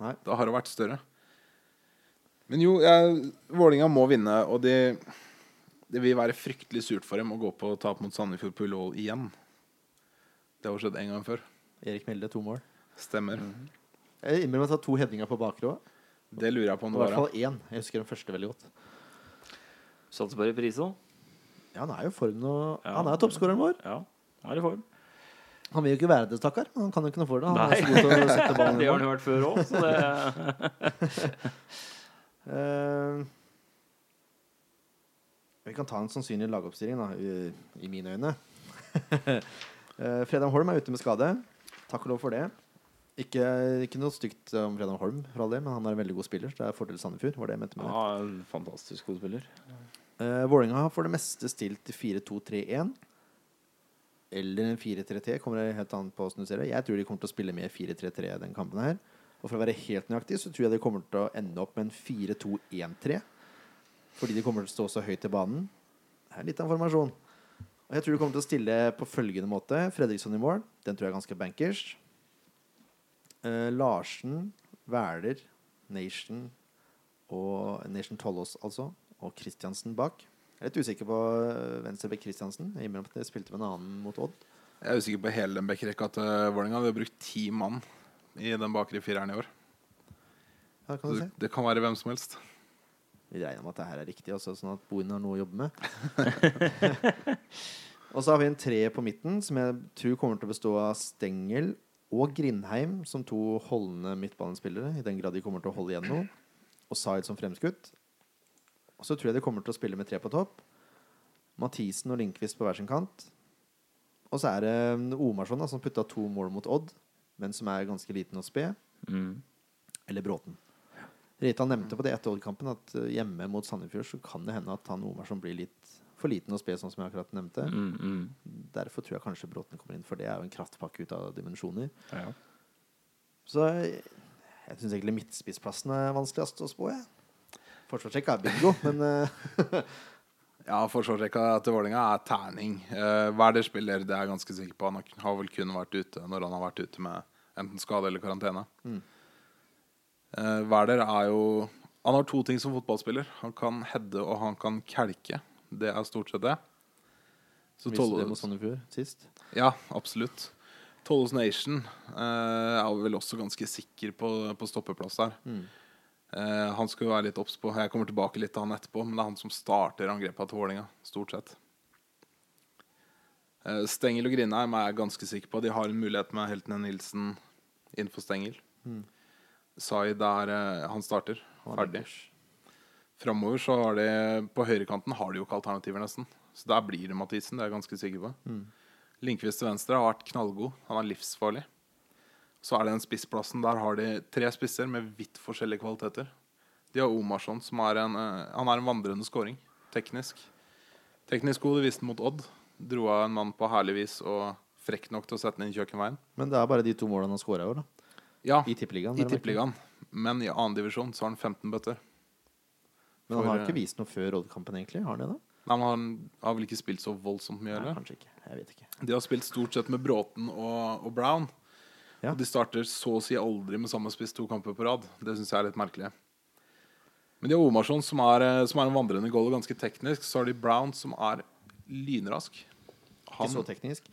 A: Nei.
C: Da har det vært større. Men jo, jeg- Vålinga må vinne, og det, det vil være fryktelig surt for dem å gå på tap mot Sandefjord på Ullevål igjen. Det har skjedd en gang før.
A: Erik Melde, to mål.
C: Stemmer.
A: Jeg innrømmer at jeg har to headinger på bakre òg.
C: Det lurer jeg på om
A: I
C: det
A: hvert
C: var.
A: fall én. Jeg husker den første veldig godt.
B: Satser på reprise, da.
A: Ja, han er jo i form nå.
B: Ja.
A: Han er toppskåreren vår.
B: Ja. Han er i form.
A: Han vil jo ikke være det, stakkar. Men han kan jo ikke noe for det. Han er så god til å sette ballen
B: Det har han jo vært før òg, så det
A: uh, vi kan ta en sannsynlig lagoppstilling, da, i, i mine øyne. uh, Fredheim Holm er ute med skade. Takk og lov for det. Ikke, ikke noe stygt om Fredheim Holm, for all del, men han er en veldig god spiller. Det er fordel Sandefjord. var det jeg mente med det.
B: Ja, en fantastisk god spiller.
A: Uh, Vålerenga har for det meste stilt til 4-2-3-1. Eller en 4-3-3. Kommer det helt an på hvordan du ser det. Jeg tror de kommer til å spille med 4-3-3 den kampen her. Og for å være helt nøyaktig så tror jeg de kommer til å ende opp med en 4-2-1-3. Fordi de kommer til å stå så høyt i banen. Det er litt av en formasjon. Og jeg tror de kommer til å stille på følgende måte. Fredriksson i mål. Den tror jeg er ganske bankers. Eh, Larsen, Væler, Nation og Nation Tollås, altså. Og Kristiansen bak. Jeg er litt usikker på eh, Venstrebekk Kristiansen. Jeg innrømmer at jeg spilte med en annen mot Odd.
C: Jeg er usikker på hele den backrekka til Vålerenga. Vi har brukt ti mann i den bakre fireren i år.
A: Ja, kan du
C: det,
A: se.
C: det kan være hvem som helst.
A: Vi regner med at det her er riktig, også, sånn at Bohin har noe å jobbe med. Og så har vi en tre på midten, som jeg tror kommer til å bestå av Stengel og Grindheim som to holdende midtbanespillere, i den grad de kommer til å holde igjen noe. Og Zaid som fremskutt. Og så tror jeg de kommer til å spille med tre på topp. Mathisen og Lindqvist på hver sin kant. Og så er det Omarsson da, som putta to mål mot Odd, men som er ganske liten og sped.
B: Mm.
A: Eller Bråten. Reitan nevnte på det etter Odd-kampen at eh, hjemme mot Sandefjord så kan det hende at han Omarsson blir litt for liten og sped, sånn som jeg akkurat nevnte.
B: Mm, mm.
A: Derfor tror jeg kanskje Bråten kommer inn, for det er jo en kraftpakke ut av dimensjoner.
B: Ja.
A: Så jeg, jeg syns egentlig midtspissplassen er vanskeligst å spå, jeg. Forsvarsrekka er bingo, men eh,
C: Ja, forsvarsrekka til Vålerenga er terning. Uh, Werder spiller, det er jeg ganske sikker på. Han har- har vel kun vært ute når han har vært ute med enten skade eller karantene.
A: Mm.
C: Uh, Werder er jo Han har to ting som fotballspiller. Han kan heade, og han kan kelke. Det er stort sett det. Så
A: viste det mot Sandefjord sist.
C: Ja, absolutt. Tollos Nation eh, er vel også ganske sikker på, på stoppeplass der.
A: Mm.
C: Eh, han skal jo være litt obs på Jeg kommer tilbake litt til han etterpå, men det er han som starter angrepet til Vålerenga, stort sett. Eh, Stengel og Grindheim er jeg ganske sikker på. De har en mulighet med Heltene Nilsen innenfor Stengel.
A: Mm.
C: Zaid er eh, Han starter.
A: Er
C: Ferdig. Framover så har de På høyrekanten har de jo ikke alternativer, nesten. Så der blir det Mathisen, det er jeg ganske sikker på.
A: Mm.
C: Lindqvist til venstre har vært knallgod. Han er livsfarlig. Så er det den spissplassen. Der har de tre spisser med vidt forskjellige kvaliteter. De har Omarsson, som er en, eh, han er en vandrende scoring. Teknisk. Teknisk god, det viste han mot Odd. Dro av en mann på herlig vis og frekk nok til å sette den inn kjøkkenveien.
A: Men det er bare de to målene han scora i år, da.
C: Ja,
A: I? Tippeligaen.
C: Men i annen divisjon så har han 15 bøtter.
A: Men han har
C: eh,
A: ikke vist noe før Odd-kampen, egentlig. Har han det, da?
C: Nei, men Han har vel ikke spilt så voldsomt mye, Eller?
A: Nei, kanskje ikke. Jeg vet ikke.
C: De har spilt stort sett med Bråten og, og Brown.
A: Ja.
C: Og de starter så å si aldri med samme spiss to kamper på rad. Det syns jeg er litt merkelig. Men de har Omarsson, som er, eh, som er en vandrende goal og ganske teknisk. Så har de Brown, som er lynrask.
A: Ikke så teknisk.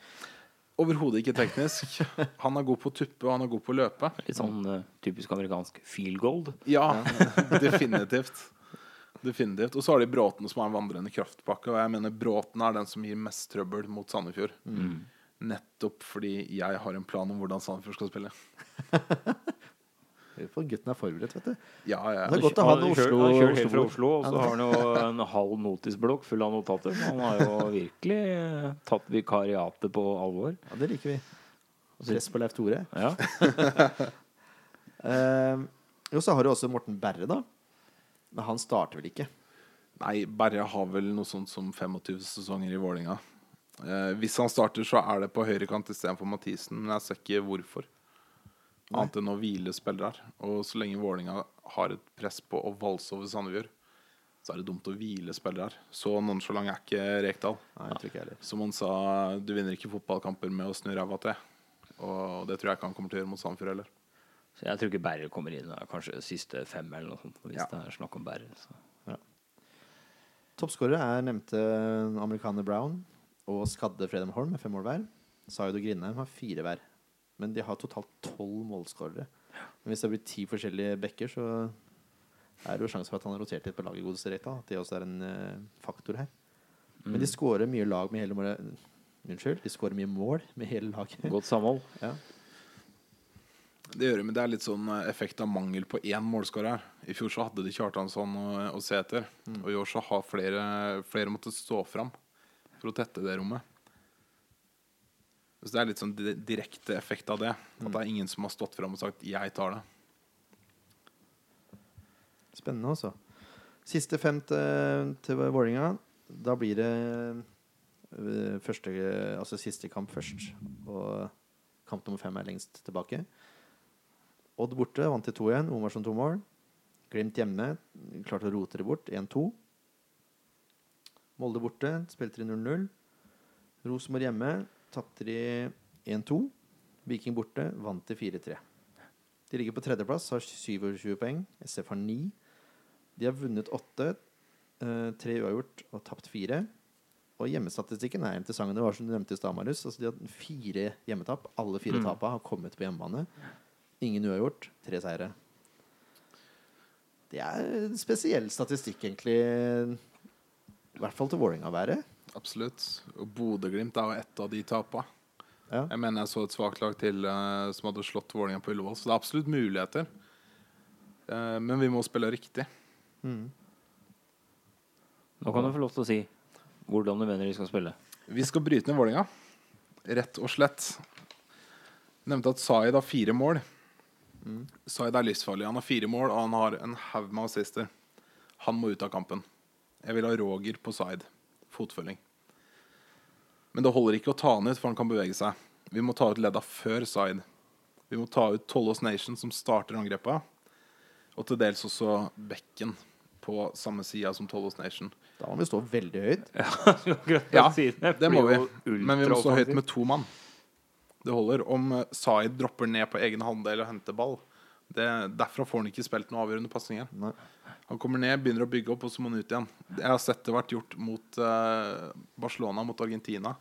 C: overhodet ikke teknisk. Han er god på å tuppe, og han er god på å løpe.
B: Litt sånn uh, typisk amerikansk feel gold.
C: Ja, definitivt. Definitivt. Og så har de Bråten, som er en vandrende kraftpakke. Og jeg mener Bråten er den som gir mest trøbbel mot Sandefjord. Nettopp fordi jeg har en plan om hvordan Sandefjord skal spille.
A: For gutten er forberedt, vet du.
C: Ja, ja.
A: Det er godt å ha noe Oslo-
B: Han kjører helt fra
A: Oslo-ord.
B: Og så har han jo en halv notisblokk full av notater. Han har jo virkelig eh, tatt vikariatet på alvor.
A: Ja, det liker vi. Press på Leif Tore.
B: Ja.
A: uh, jo, så har du også Morten Berre, da. Men han starter vel ikke?
C: Nei, Berre har vel noe sånt som 25 sesonger i Vålinga. Eh, hvis han starter, så er det på høyrekant istedenfor Mathisen. Men jeg ser ikke hvorfor. Annet enn å hvile spillere. her. Og så lenge Vålinga har et press på å valse over Sandefjord, så er det dumt å hvile spillere. her. Så nonchalant er ikke Rekdal.
A: Nei, ikke jeg.
C: Som han sa, du vinner ikke fotballkamper med å snu ræva til. Og det tror jeg ikke han kommer til å gjøre mot Sandefjord heller.
B: Så jeg tror ikke Berre kommer inn. da. Kanskje siste fem eller noe sånt. Hvis
C: Ja.
B: det er snakk om Berre. Ja.
A: Toppskårer er nevnte amerikaner Brown og skadde Fredheim Holm med fem mål hver. Zaid og Grindheim har fire hver. Men de har totalt tolv målskårere. Men hvis det blir ti forskjellige backer, så er det jo sjanse for at han har rotert litt på laget. godeste Rekdal. At det også er en uh, faktor her. Men de skårer mye lag med hele målet. Unnskyld, de skårer mye mål med hele laget.
B: Godt samhold.
A: Ja.
C: Det gjør det, men det er litt sånn eh, effekt av mangel på én målskårer. I fjor så hadde de Kjartansson å, å se etter. Og i år så har flere, flere måttet stå fram for å tette det rommet. Så det er litt sånn direkte effekt av det. At det er ingen som har stått fram og sagt 'jeg tar det'.
A: Spennende, altså. Siste fem til, til Vålerenga. Da blir det øh, første, altså siste kamp først. Og kamp nummer fem er lengst tilbake. Odd borte, vant til 2-1. Omarsson to mål. Glimt hjemme, klarte å rote det bort. 1-2. Molde borte, spilte de 0-0. Rosenborg hjemme, tapte de 1-2. Viking borte, vant til 4-3. De ligger på tredjeplass, har 27 poeng. SF har 9. De har vunnet 8, eh, tre uavgjort og tapt 4. Og hjemmestatistikken er interessant. Det var som du nevnte i stad, Marius. Altså, de har fire hjemmetap. Alle fire
B: Mm.
A: tapene har kommet på hjemmebane. Ingen uavgjort, tre seire. Det er en spesiell statistikk, egentlig. I hvert fall til Vålerenga å være.
C: Absolutt. Og Bodø-Glimt er jo ett av de tapa.
A: Ja.
C: Jeg mener jeg så et svakt lag til uh, som hadde slått Vålerenga på Ullevål. Så det er absolutt muligheter. Uh, men vi må spille riktig.
A: Mm.
B: Nå kan du få lov til å si hvordan du mener de skal spille.
C: Vi skal bryte ned Vålerenga. Rett og slett. Nevnte at Zaid har fire mål. Zaid er livsfarlig. Han har fire mål, og han har en haug med assister. Han må ut av kampen. Jeg vil ha Roger på Zaid. Fotfølging. Men det holder ikke å ta han ut, for han kan bevege seg. Vi må ta ut ledda før Zaid. Vi må ta ut Tollås Nation, som starter angrepet. Og til dels også bekken på samme sida som Tollås Nation.
A: Da må vi stå veldig høyt.
C: Ja, det må vi. Men vi må stå høyt med to mann. Det holder om eh, Zaid dropper ned på egen halvdel og henter ball. Det, derfra får han ikke spilt noen avgjørende pasninger. Han kommer ned, begynner å bygge opp, og så må han ut igjen. Jeg har sett det vært gjort mot uh, Barcelona, mot Argentina.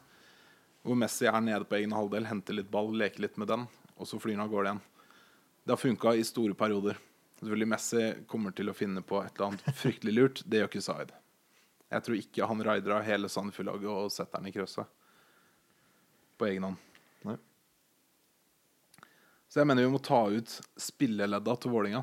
C: Hvor Messi er nede på egen halvdel, henter litt ball, leker litt med den, og så flyr han av gårde igjen. Det har funka i store perioder. Selvfølgelig Messi kommer til å finne på et eller annet fryktelig lurt. Det gjør ikke Zaid. Jeg tror ikke han raider av hele Sandefjord-laget og setter den i krøsset. På egen hånd.
A: Nei.
C: Så jeg mener vi må ta ut spilleledda til Vålinga.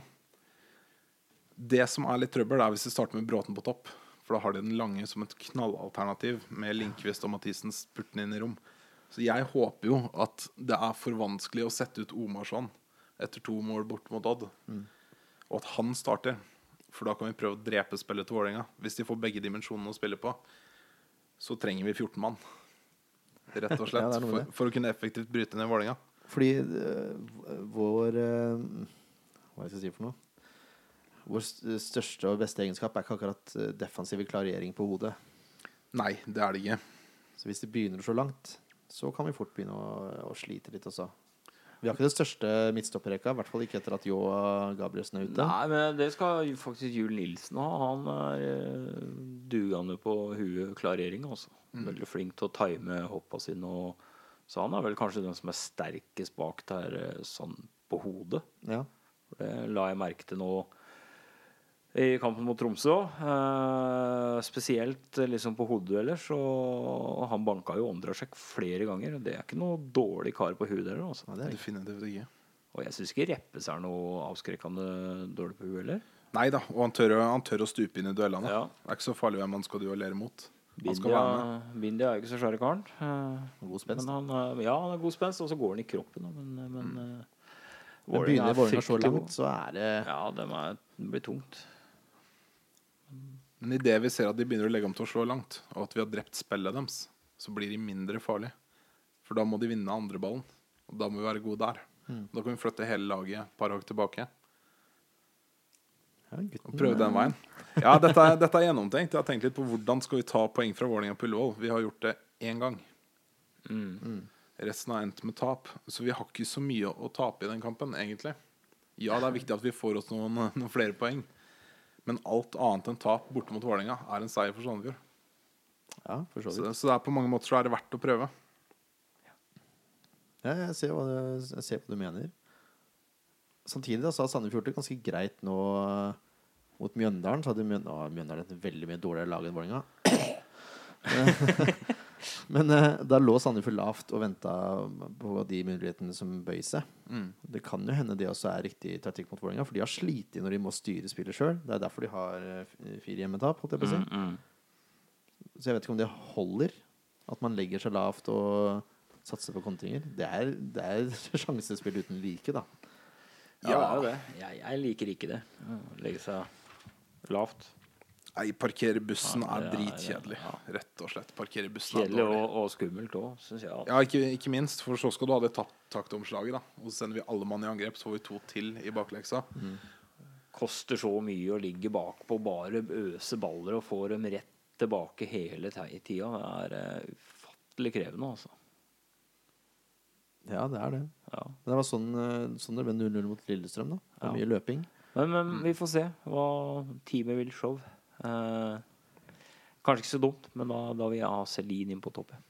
C: Det som er litt trøbbel, er hvis vi starter med Bråten på topp. For da har de den lange som et knallalternativ med Linkvist og Mathisen spurtende inn i rom. Så jeg håper jo at det er for vanskelig å sette ut Omarsson etter to mål bort mot Odd. Og at han starter. For da kan vi prøve å drepe spillet til Vålerenga. Hvis de får begge dimensjonene å spille på, så trenger vi 14 mann. Rett og slett.
A: Ja, er
C: for, for å kunne effektivt bryte ned Vålerenga.
A: Fordi øh, vår øh, Hva skal jeg si for noe? Vår største og beste egenskap er ikke akkurat øh, defensiv klarering på hodet.
C: Nei, det er det ikke.
A: Så hvis det begynner så langt, så kan vi fort begynne å, å slite litt også. Vi har ikke det største midtstopperrekka, i hvert fall ikke etter at Jó Gabrielsen er ute.
B: Nei, men det skal faktisk Jul Nilsen ha. Han er eh, dugende på huet klarering, altså. Veldig flink til å time hoppa sine. Og, så han er vel kanskje den som er sterkest bak der eh, sånn på hodet.
A: Ja.
B: For Det la jeg merke til nå i kampen mot Tromsø òg. Eh, spesielt eh, liksom på hodedueller. Så han banka jo Ondrasjek flere ganger. Det er ikke noe dårlig kar på huet heller. Altså.
A: Ja, det
C: Definitivt ikke.
B: Og jeg syns ikke Reppes er noe avskrekkende dårlig på huet heller.
C: Nei da, og han tør, han tør å stupe inn i duellene.
B: Ja.
C: Det er ikke så farlig hvem han skal duellere mot.
B: Bindia. Bindia er jo ikke så svære karen. eh,
A: god spenst.
B: Men han, er- ja, han er god spenst, og så går han i kroppen. Men, eh, men mm.
A: Men begynner
B: er
A: Vålerenga så langt, så er det
B: Ja, det, er, det blir tungt.
C: Men idet vi ser at de begynner å legge om til å slå langt, og at vi har drept spillet deres, så blir de mindre farlige. For da må de vinne andreballen, og da må vi være gode der. Da kan vi flytte hele laget et par hakk tilbake
A: ja,
C: og prøve den veien. Ja, dette dette er gjennomtenkt. Jeg har tenkt litt på hvordan skal vi ta poeng fra Vålerenga på Ullevål. Vi har gjort det én gang. Resten har endt med tap. Så vi har ikke så mye å tape i den kampen, egentlig. Ja, det er viktig at vi får oss noen, noen flere poeng. Men alt annet enn tap borte mot Vålerenga er en seier for Sandefjord.
A: Ja, for så
C: Så, så det er på mange måter så er det verdt å prøve.
A: Ja, jeg ser hva du, jeg ser hva du mener. Samtidig da, så har Sandefjord det ganske greit nå mot Mjøndalen. Så hadde Mjøn å, Mjøndalen et veldig mye dårligere lag enn Vålerenga. Men eh, da lå Sandefjord lavt og venta på de mulighetene som bøy seg. Det kan jo hende det også er riktig taktikk mot Vålerenga, for de har slitt når de må styre spillet sjøl. Det er derfor de har eh, fire hjemmetap, holdt jeg på å si.
B: Mm,
A: Så jeg vet ikke om det holder. At man legger seg lavt og satser på kontringer. Det er, det er sjansespill uten like, da.
B: Ja, det er jo det. Jeg, jeg liker ikke det. Å Legge seg lavt.
C: Nei, parkere bussen
B: Ja,
C: er
B: er-
C: dritkjedelig.
B: ja.
C: Rett og slett. Parkere bussen er
B: Kjedelig
C: dårlig.
B: og, og skummelt òg, syns jeg.
C: Ja, ikke, ikke minst, for så skal du ha det takt taktomslaget, da. Og så sender vi alle mann i angrep, så får vi to til i bakleksa.
B: Koster så mye å ligge bakpå, bare øse baller og få dem rett tilbake hele tida. Det er eh, ufattelig krevende, altså.
A: Ja, det er det.
B: Ja.
A: Det var sånn, eh, sånn det ble 0-0 mot Lillestrøm, da. Det var
B: Ja.
A: mye løping.
B: Men, men vi får se hva teamet vil show. Eh, kanskje ikke så dumt, men da, da vil jeg ha Celine inn på topp. ja.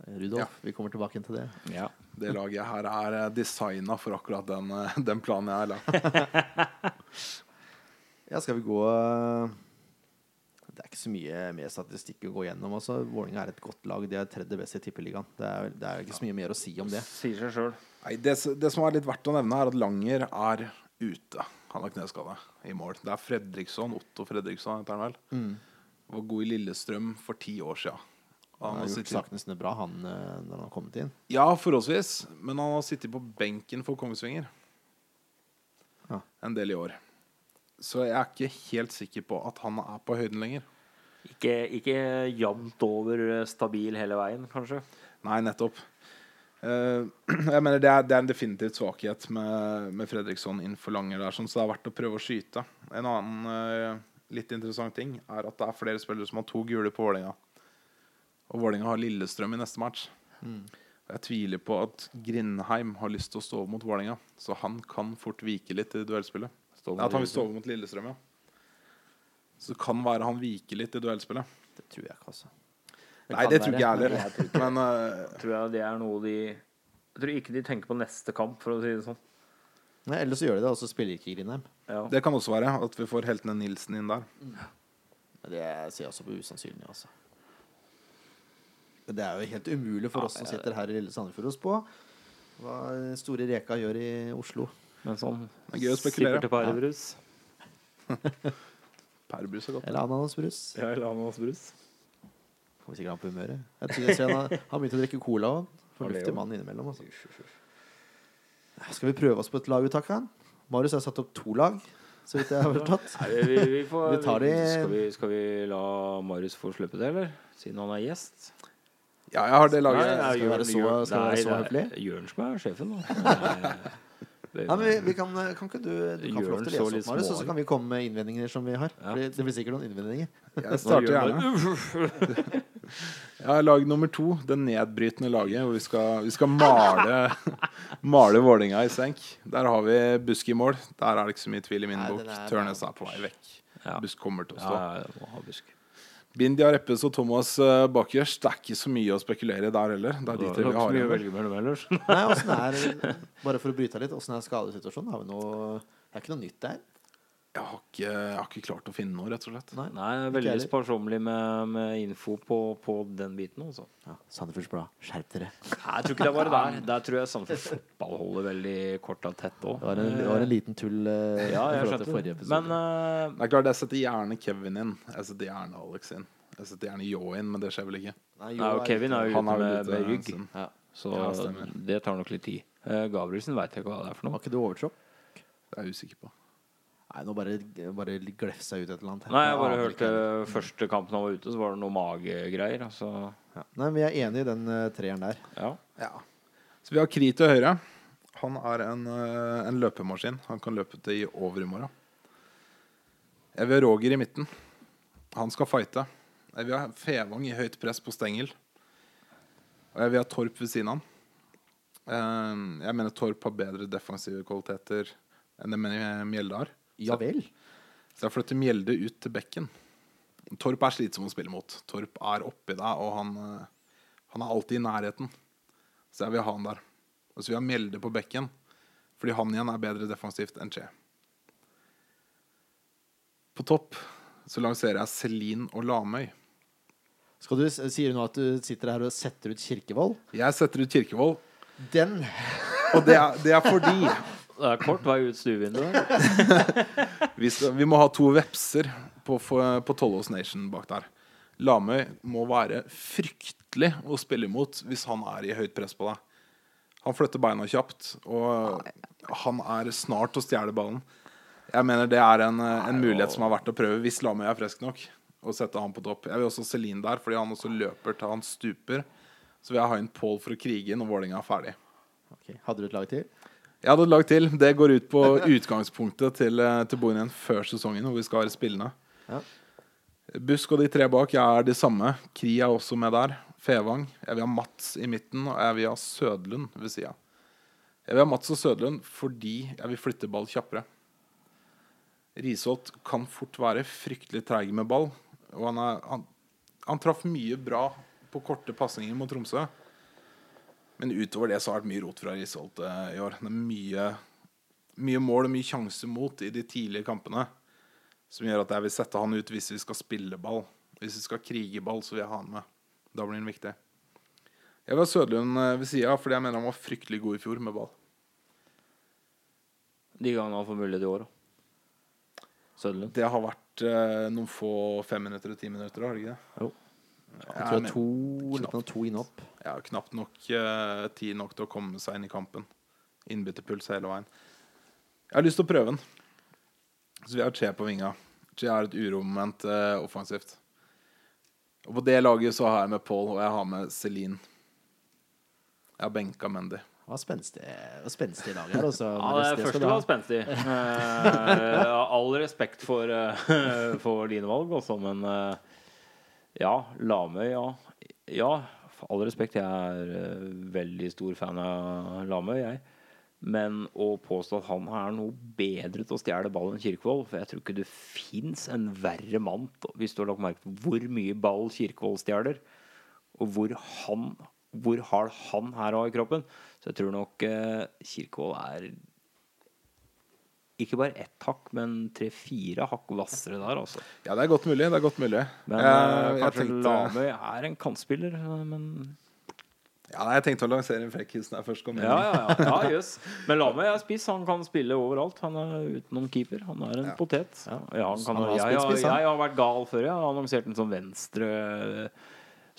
A: Rudolf, vi kommer tilbake til det.
B: Ja.
C: Det laget her er designa for akkurat den, eh, den planen jeg har lagt.
A: Ja, skal vi gå eh, det er ikke så mye mer statistikk å gå gjennom. Altså, Vålerenga er et godt lag. De er tredje best i Tippeligaen. Det er, det er ikke så mye mer å si om det.
B: Sier seg selv.
C: Nei, det, det som er litt verdt å nevne, er at Langer er ute. Han har kneskade i mål. Det er Fredriksson, Otto Fredriksson, heter han vel. Var god i Lillestrøm for ti år siden.
A: Han
C: Han
A: har gjort sakene sine bra, han, eh, når han har kommet inn.
C: ja, forholdsvis. Men han har sittet på benken for Kongsvinger
A: Ja.
C: en del i år. Så jeg er ikke helt sikker på at han er på høyden lenger.
B: Ikke, ikke jevnt over eh, stabil hele veien, kanskje.
C: Nei, nettopp. Eh, jeg mener det er, det er en definitivt svakhet med, med Fredriksson innenfor Langer der, sånn, så det er verdt å prøve å skyte. En annen eh, litt interessant ting er at det er flere spillere som har to gule på Vålerenga. Og Vålerenga har Lillestrøm i neste match. Jeg tviler på at Grindheim har lyst til å stå over mot Vålerenga, så han kan fort vike litt i duellspillet.
B: Stå
C: Ja, at han vil stå over mot Lillestrøm, ja. Så det kan være han viker litt i duellspillet.
A: Det tror jeg ikke, altså.
C: Nei, det tror ikke jeg heller. Men eh,
B: Tror jeg det er noe de Jeg tror ikke de tenker på neste kamp, for å si det sånn.
A: Nei, Eller så gjør de det, og så spiller ikke Grindheim.
B: Ja.
C: det kan også være at vi får heltene Nilsen inn der.
A: Men det ser jeg også på usannsynlig, altså. Det er jo helt umulig for oss som sitter her i lille Sandefjord å spå hva store Reka gjør i Oslo.
B: Men sånn
C: Det er gøy å spekulere.
B: Sipper til Ja.
C: Pærebrus er godt.
A: Eller ananasbrus.
B: Ja, eller ananasbrus.
A: Kommer sikkert an på humøret. Jeg tror jeg ser han har, begynt å drikke cola òg. Fornuftig mann innimellom. Altså. Skal vi prøve oss på et laguttak? Marius har satt opp to lag, så vidt jeg har forstått.
B: Nei, vi, vi, vi får,
A: Vi tar det-
B: skal, vi, skal vi la Marius få slippe det, eller? Siden han er gjest?
C: Ja, jeg har det laget.
B: Nei,
A: skal vi være så- skal være så høflig?
B: Jørn som er sjefen, da. Nei,
A: men vi, vi kan, kan ikke du, du kan få lov til å lese opp, Marius, og så kan vi komme med innvendinger som vi har.
B: Ja.
A: Det blir sikkert noen innvendinger.
C: Jeg starter gjerne. har lag nummer to, det nedbrytende laget, hvor vi skal, vi skal male, male Vålinga i senk. Der har vi Busk i mål. Der er det ikke så mye tvil i min
A: Nei,
C: bok. Tørnes er på vei vekk.
B: Ja.
C: Busk kommer til å stå.
B: ja, det må ha busk.
C: Bindi Areppes og Thomas eh. Det er ikke så mye å spekulere der heller. Det er de
B: Det
C: tre vi har igjen.
A: Bare for å bryte av litt, åssen er skadesituasjonen? Har vi noe Det er ikke noe nytt der?
C: Jeg har, ikke, jeg har ikke klart å finne noe, rett og slett.
A: Nei.
B: Nei, jeg er veldig sparsommelig med, med info på, på den biten. Også.
A: Ja, Sandefjords Blad, skjerp dere.
B: Nei, jeg tror ikke det var det der. Der tror jeg Sandefjord fotball holder veldig kort og tett òg.
A: Det en, det var en liten tull uh,
B: Ja, jeg skjønte
A: forrige episode.
B: Men uh,
C: Det er klart, Jeg setter gjerne Kevin inn. Jeg setter gjerne Alex inn. Jeg setter gjerne Yo inn, men det skjer vel ikke.
A: Nei,
B: nei, og Kevin er jo
C: Han
B: ute med, med rygg,
A: ja.
B: så
C: Ja,
B: det tar nok litt tid. Uh, Gabrielsen veit jeg ikke hva det er for
A: Var
B: Har
A: ikke du overtropp?
C: Det er jeg usikker på.
A: Nei, nå bare, bare glefsa ut et eller annet. her.
B: Nei, jeg bare
A: aner
B: hørte
A: ikke.
B: første kampen han var ute, så var det noe magegreier. Altså,
A: ja. Nei, men vi er enige i den uh, treeren der.
B: ja.
C: Ja. Så vi har Kri til høyre. Han er en, uh, en løpemaskin. Han kan løpe til i overmorgen. Jeg vil ha Roger i midten. Han skal fighte. Jeg vil ha Fevang i høyt press på stengel. Og jeg vil ha Torp ved siden av han. Uh, Jeg mener Torp har bedre defensive kvaliteter enn det Men- Mjelde har.
A: Ja vel.
C: Så jeg flytter Mjelde ut til bekken. Torp er slitsom å spille mot. Torp er oppi deg, og han, eh, han er alltid i nærheten. Så jeg vil ha han der. Og så vil jeg Mjelde på bekken, fordi han igjen er bedre defensivt enn Che. På topp så lanserer jeg Celine og Lamøy.
A: Skal du, sier du nå at du sitter her og setter ut Kirkevold?
C: Jeg setter ut Kirkevold,
A: Den
C: og det er, det er fordi
B: Det er kort vei ut stuevinduet.
C: vi, vi må ha to vepser på, på Tollås Nation bak der. Lamøy må være fryktelig å spille imot hvis han er i høyt press på deg. Han flytter beina kjapt, og han er snart å stjele ballen. Jeg mener det er en, en mulighet som er verdt å prøve hvis Lamøy er frisk nok. Og sette han på topp. Jeg vil også Celine der, fordi han også løper til han stuper. Så vil jeg ha inn Pål for å krige når Vålerenga er ferdig.
A: Okay. Hadde du et lag til?
C: Jeg hadde et lag til. Det går ut på utgangspunktet til, eh, til Bohinen før sesongen, hvor vi skal være spillende.
A: Ja.
C: Busk og de tre bak jeg er de samme. Kri er også med der. Fevang. Jeg vil ha Mats i midten, og jeg vil ha Sødlund ved sida. Jeg vil ha Mats og Sødlund fordi jeg vil flytte ball kjappere. Risholt kan fort være fryktelig treig med ball. Og han, er, han, han traff mye bra på korte pasninger mot Tromsø. Men utover det så har det vært mye rot fra Risholt eh, i år. Det er mye, mye mål og mye sjanse mot i de tidlige kampene. Som gjør at jeg vil sette han ut hvis vi skal spille ball. Hvis vi skal krige ball, så vil jeg ha han med. Da blir han viktig. Jeg vil ha Sødlund eh, ved sida, fordi jeg mener han var fryktelig god i fjor med ball.
B: De gangene han får mulighet i år, da. Søderlund.
C: Det har vært eh, noen få fem minutter og ti minutter, har det ikke det?
B: Jo.
A: Jeg tror det er to, to innhopp.
C: Ja, knapt nok eh, tid nok til å komme seg inn i kampen. Innbytterpuls hele veien. Jeg har lyst til å prøve den. Så vi har Che på vinga. Che er et uromoment eh, offensivt. Og på det laget så har jeg med Paul, og jeg har med Celine. Jeg har benka Mendy.
A: Det var spenstig, spenstig lag her. Også,
B: Ja, det,
A: det
B: første var spenstig. Eh, all respekt for, eh, for dine valg, også, men eh, ja, Lamøy, ja. Ja, all respekt, jeg er eh, veldig stor fan av Lamøy, jeg. Men å påstå at han er noe bedre til å stjele ball enn Kirkevold For jeg tror ikke det fins en verre mann, hvis du har lagt merke til hvor mye ball Kirkevold stjeler, og hvor han hvor hard han her har i kroppen. Så jeg tror nok eh, Kirkevold er ikke bare ett hakk, men tre-fire hakk hvassere der, altså.
C: Ja, det er godt mulig. Det er godt mulig.
B: Men
C: jeg,
B: eh,
C: jeg,
B: kanskje
C: tenkte,
B: Lamøy er en kantspiller, eh, men
C: ja, jeg tenkte å lansere en frekkhus når jeg først kom inn.
B: Ja, ja, ja. ja yes. Men Lamøy er spiss. Han kan spille overalt. Han er utenom keeper. Han er en
C: Ja.
B: potet.
A: Ja.
B: Han kan,
A: Han har
B: jeg,
A: spiss,
B: jeg har vært gal før. Jeg har annonsert den som venstre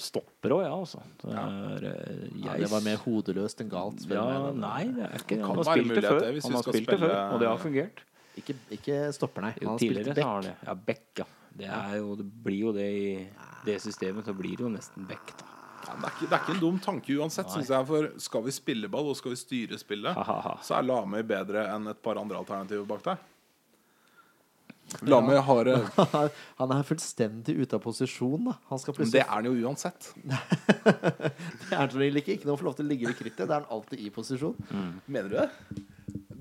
B: stopper òg, ja, altså. Det er, eh,
A: Ja,
B: jeg
A: det var mer hodeløst enn galt.
B: Ja, nei, det er ikke Han har spilt det før.
C: det,
B: Han har spilt det før, og det har fungert.
A: Ikke, ikke stopper, nei. Han har spilt
B: det. Ja, back, ja. Det, er jo, det blir jo det i det systemet, så blir det jo nesten back, da.
C: Ja, det, er ikke, det er ikke en dum tanke uansett, syns jeg. For skal vi spille ball, og skal vi styre spillet, så er Lamøy bedre enn et par andre alternativer bak der. Lamøy ha det
A: Han er fullstendig ute av posisjon. da Han skal
C: Men
A: plutselig
C: det er han jo uansett.
A: Det er han regel ikke. Ikke noe får lov til å ligge ved krittet. Det er han alltid i posisjon.
C: Mener du det?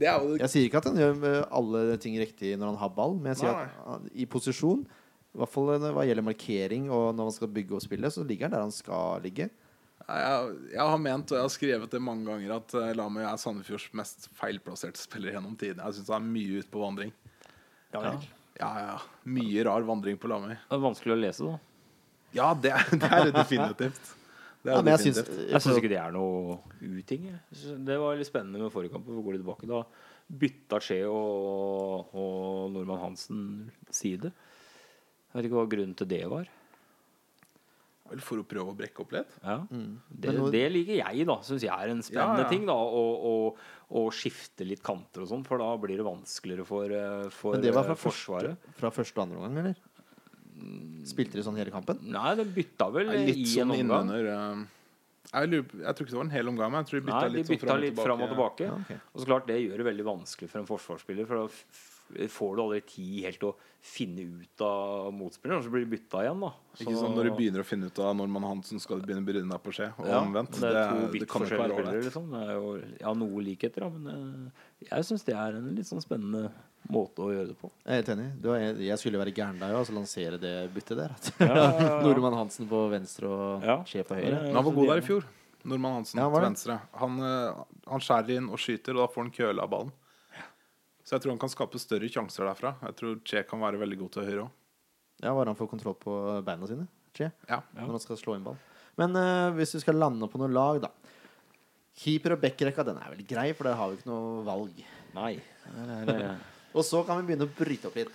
C: Det er jo
A: Jeg sier ikke at han gjør eh, alle ting riktig når han har ball, men jeg sier
C: Nei,
A: at han- i posisjon, i hvert fall hva gjelder markering og når man skal bygge og spille, så ligger han der han skal ligge.
C: jeg, jeg har ment, og jeg har skrevet det mange ganger, at eh, Lamøy er Sandefjords mest feilplasserte spiller gjennom tiden. Jeg syns han er mye ute på vandring.
B: Ja.
C: Ja, ja. ja. Mye rar vandring på Lamøy.
B: Det er vanskelig å lese, da.
C: Ja, det, er- det er definitivt. Det er
A: Ja, jeg syns.
B: Jeg syns ikke det er noe uting. Det var litt spennende med forrige kamp. Går tilbake? Da bytta Skje og, og Normann Hansen side. Jeg vet ikke hva grunnen til det var.
C: Vel for å prøve å brekke opp litt.
B: Ja.
A: Mm.
B: Det,
A: nå-
B: det liker jeg, da. Syns jeg er en spennende
C: Ja, ja.
B: ting. da Å å- å skifte litt kanter og sånn, for da blir det vanskeligere for, eh, for
A: Men det var
B: eh,
A: fra
B: Forsvaret.
A: første, fra første og andre omgang, eller? Spilte de sånn hele kampen?
B: Nei, det bytta vel
C: ja, litt
B: i
C: litt
B: en
C: sånn
B: omgang.
C: innunder eh, jeg, lurer, jeg tror ikke det var en hel omgang, men jeg tror de bytta
B: Nei, de
C: bytta sånn
B: bytta litt fram og tilbake.
A: Ja, okay.
B: Og så klart det gjør det veldig vanskelig for en forsvarsspiller, for da får du aldri tid helt å finne ut av motspilleren, så blir du bytta igjen, da.
C: Ikke sånn Når du begynner å finne ut av Normann Hansen, skal begynne å bryne deg på skje, og
B: ja,
C: omvendt.
B: Det er to
C: det
B: vidt
C: kan jo ikke være ålreit.
B: liksom. Jo ja, noe likheter, da, men eh, jeg syns det er en litt sånn spennende måte å gjøre det på.
A: Jeg er helt enig. Det jeg skulle være gæren deg òg, altså lansere det byttet der.
B: Ja, ja, ja, ja.
A: Nordmann Hansen på venstre og
B: Ja.
A: Skje på høyre.
C: Men han var god der i fjor. Nordmann Hansen
A: Ja,
C: til venstre. Han, eh, han skjærer inn og skyter, og da får han køle av ballen. Så jeg tror han kan skape større sjanser derfra. Jeg tror Che kan være veldig god til høyre òg.
A: Ja, Bare han får kontroll på beina sine, Che,
C: Ja.
A: når han skal slå inn ball. Men uh, hvis vi skal lande på noe lag, da. Keeper og backrekka, den er vel grei, for der har vi ikke noe valg.
B: Nei. Det eh,
A: Og så kan vi begynne å bryte opp litt.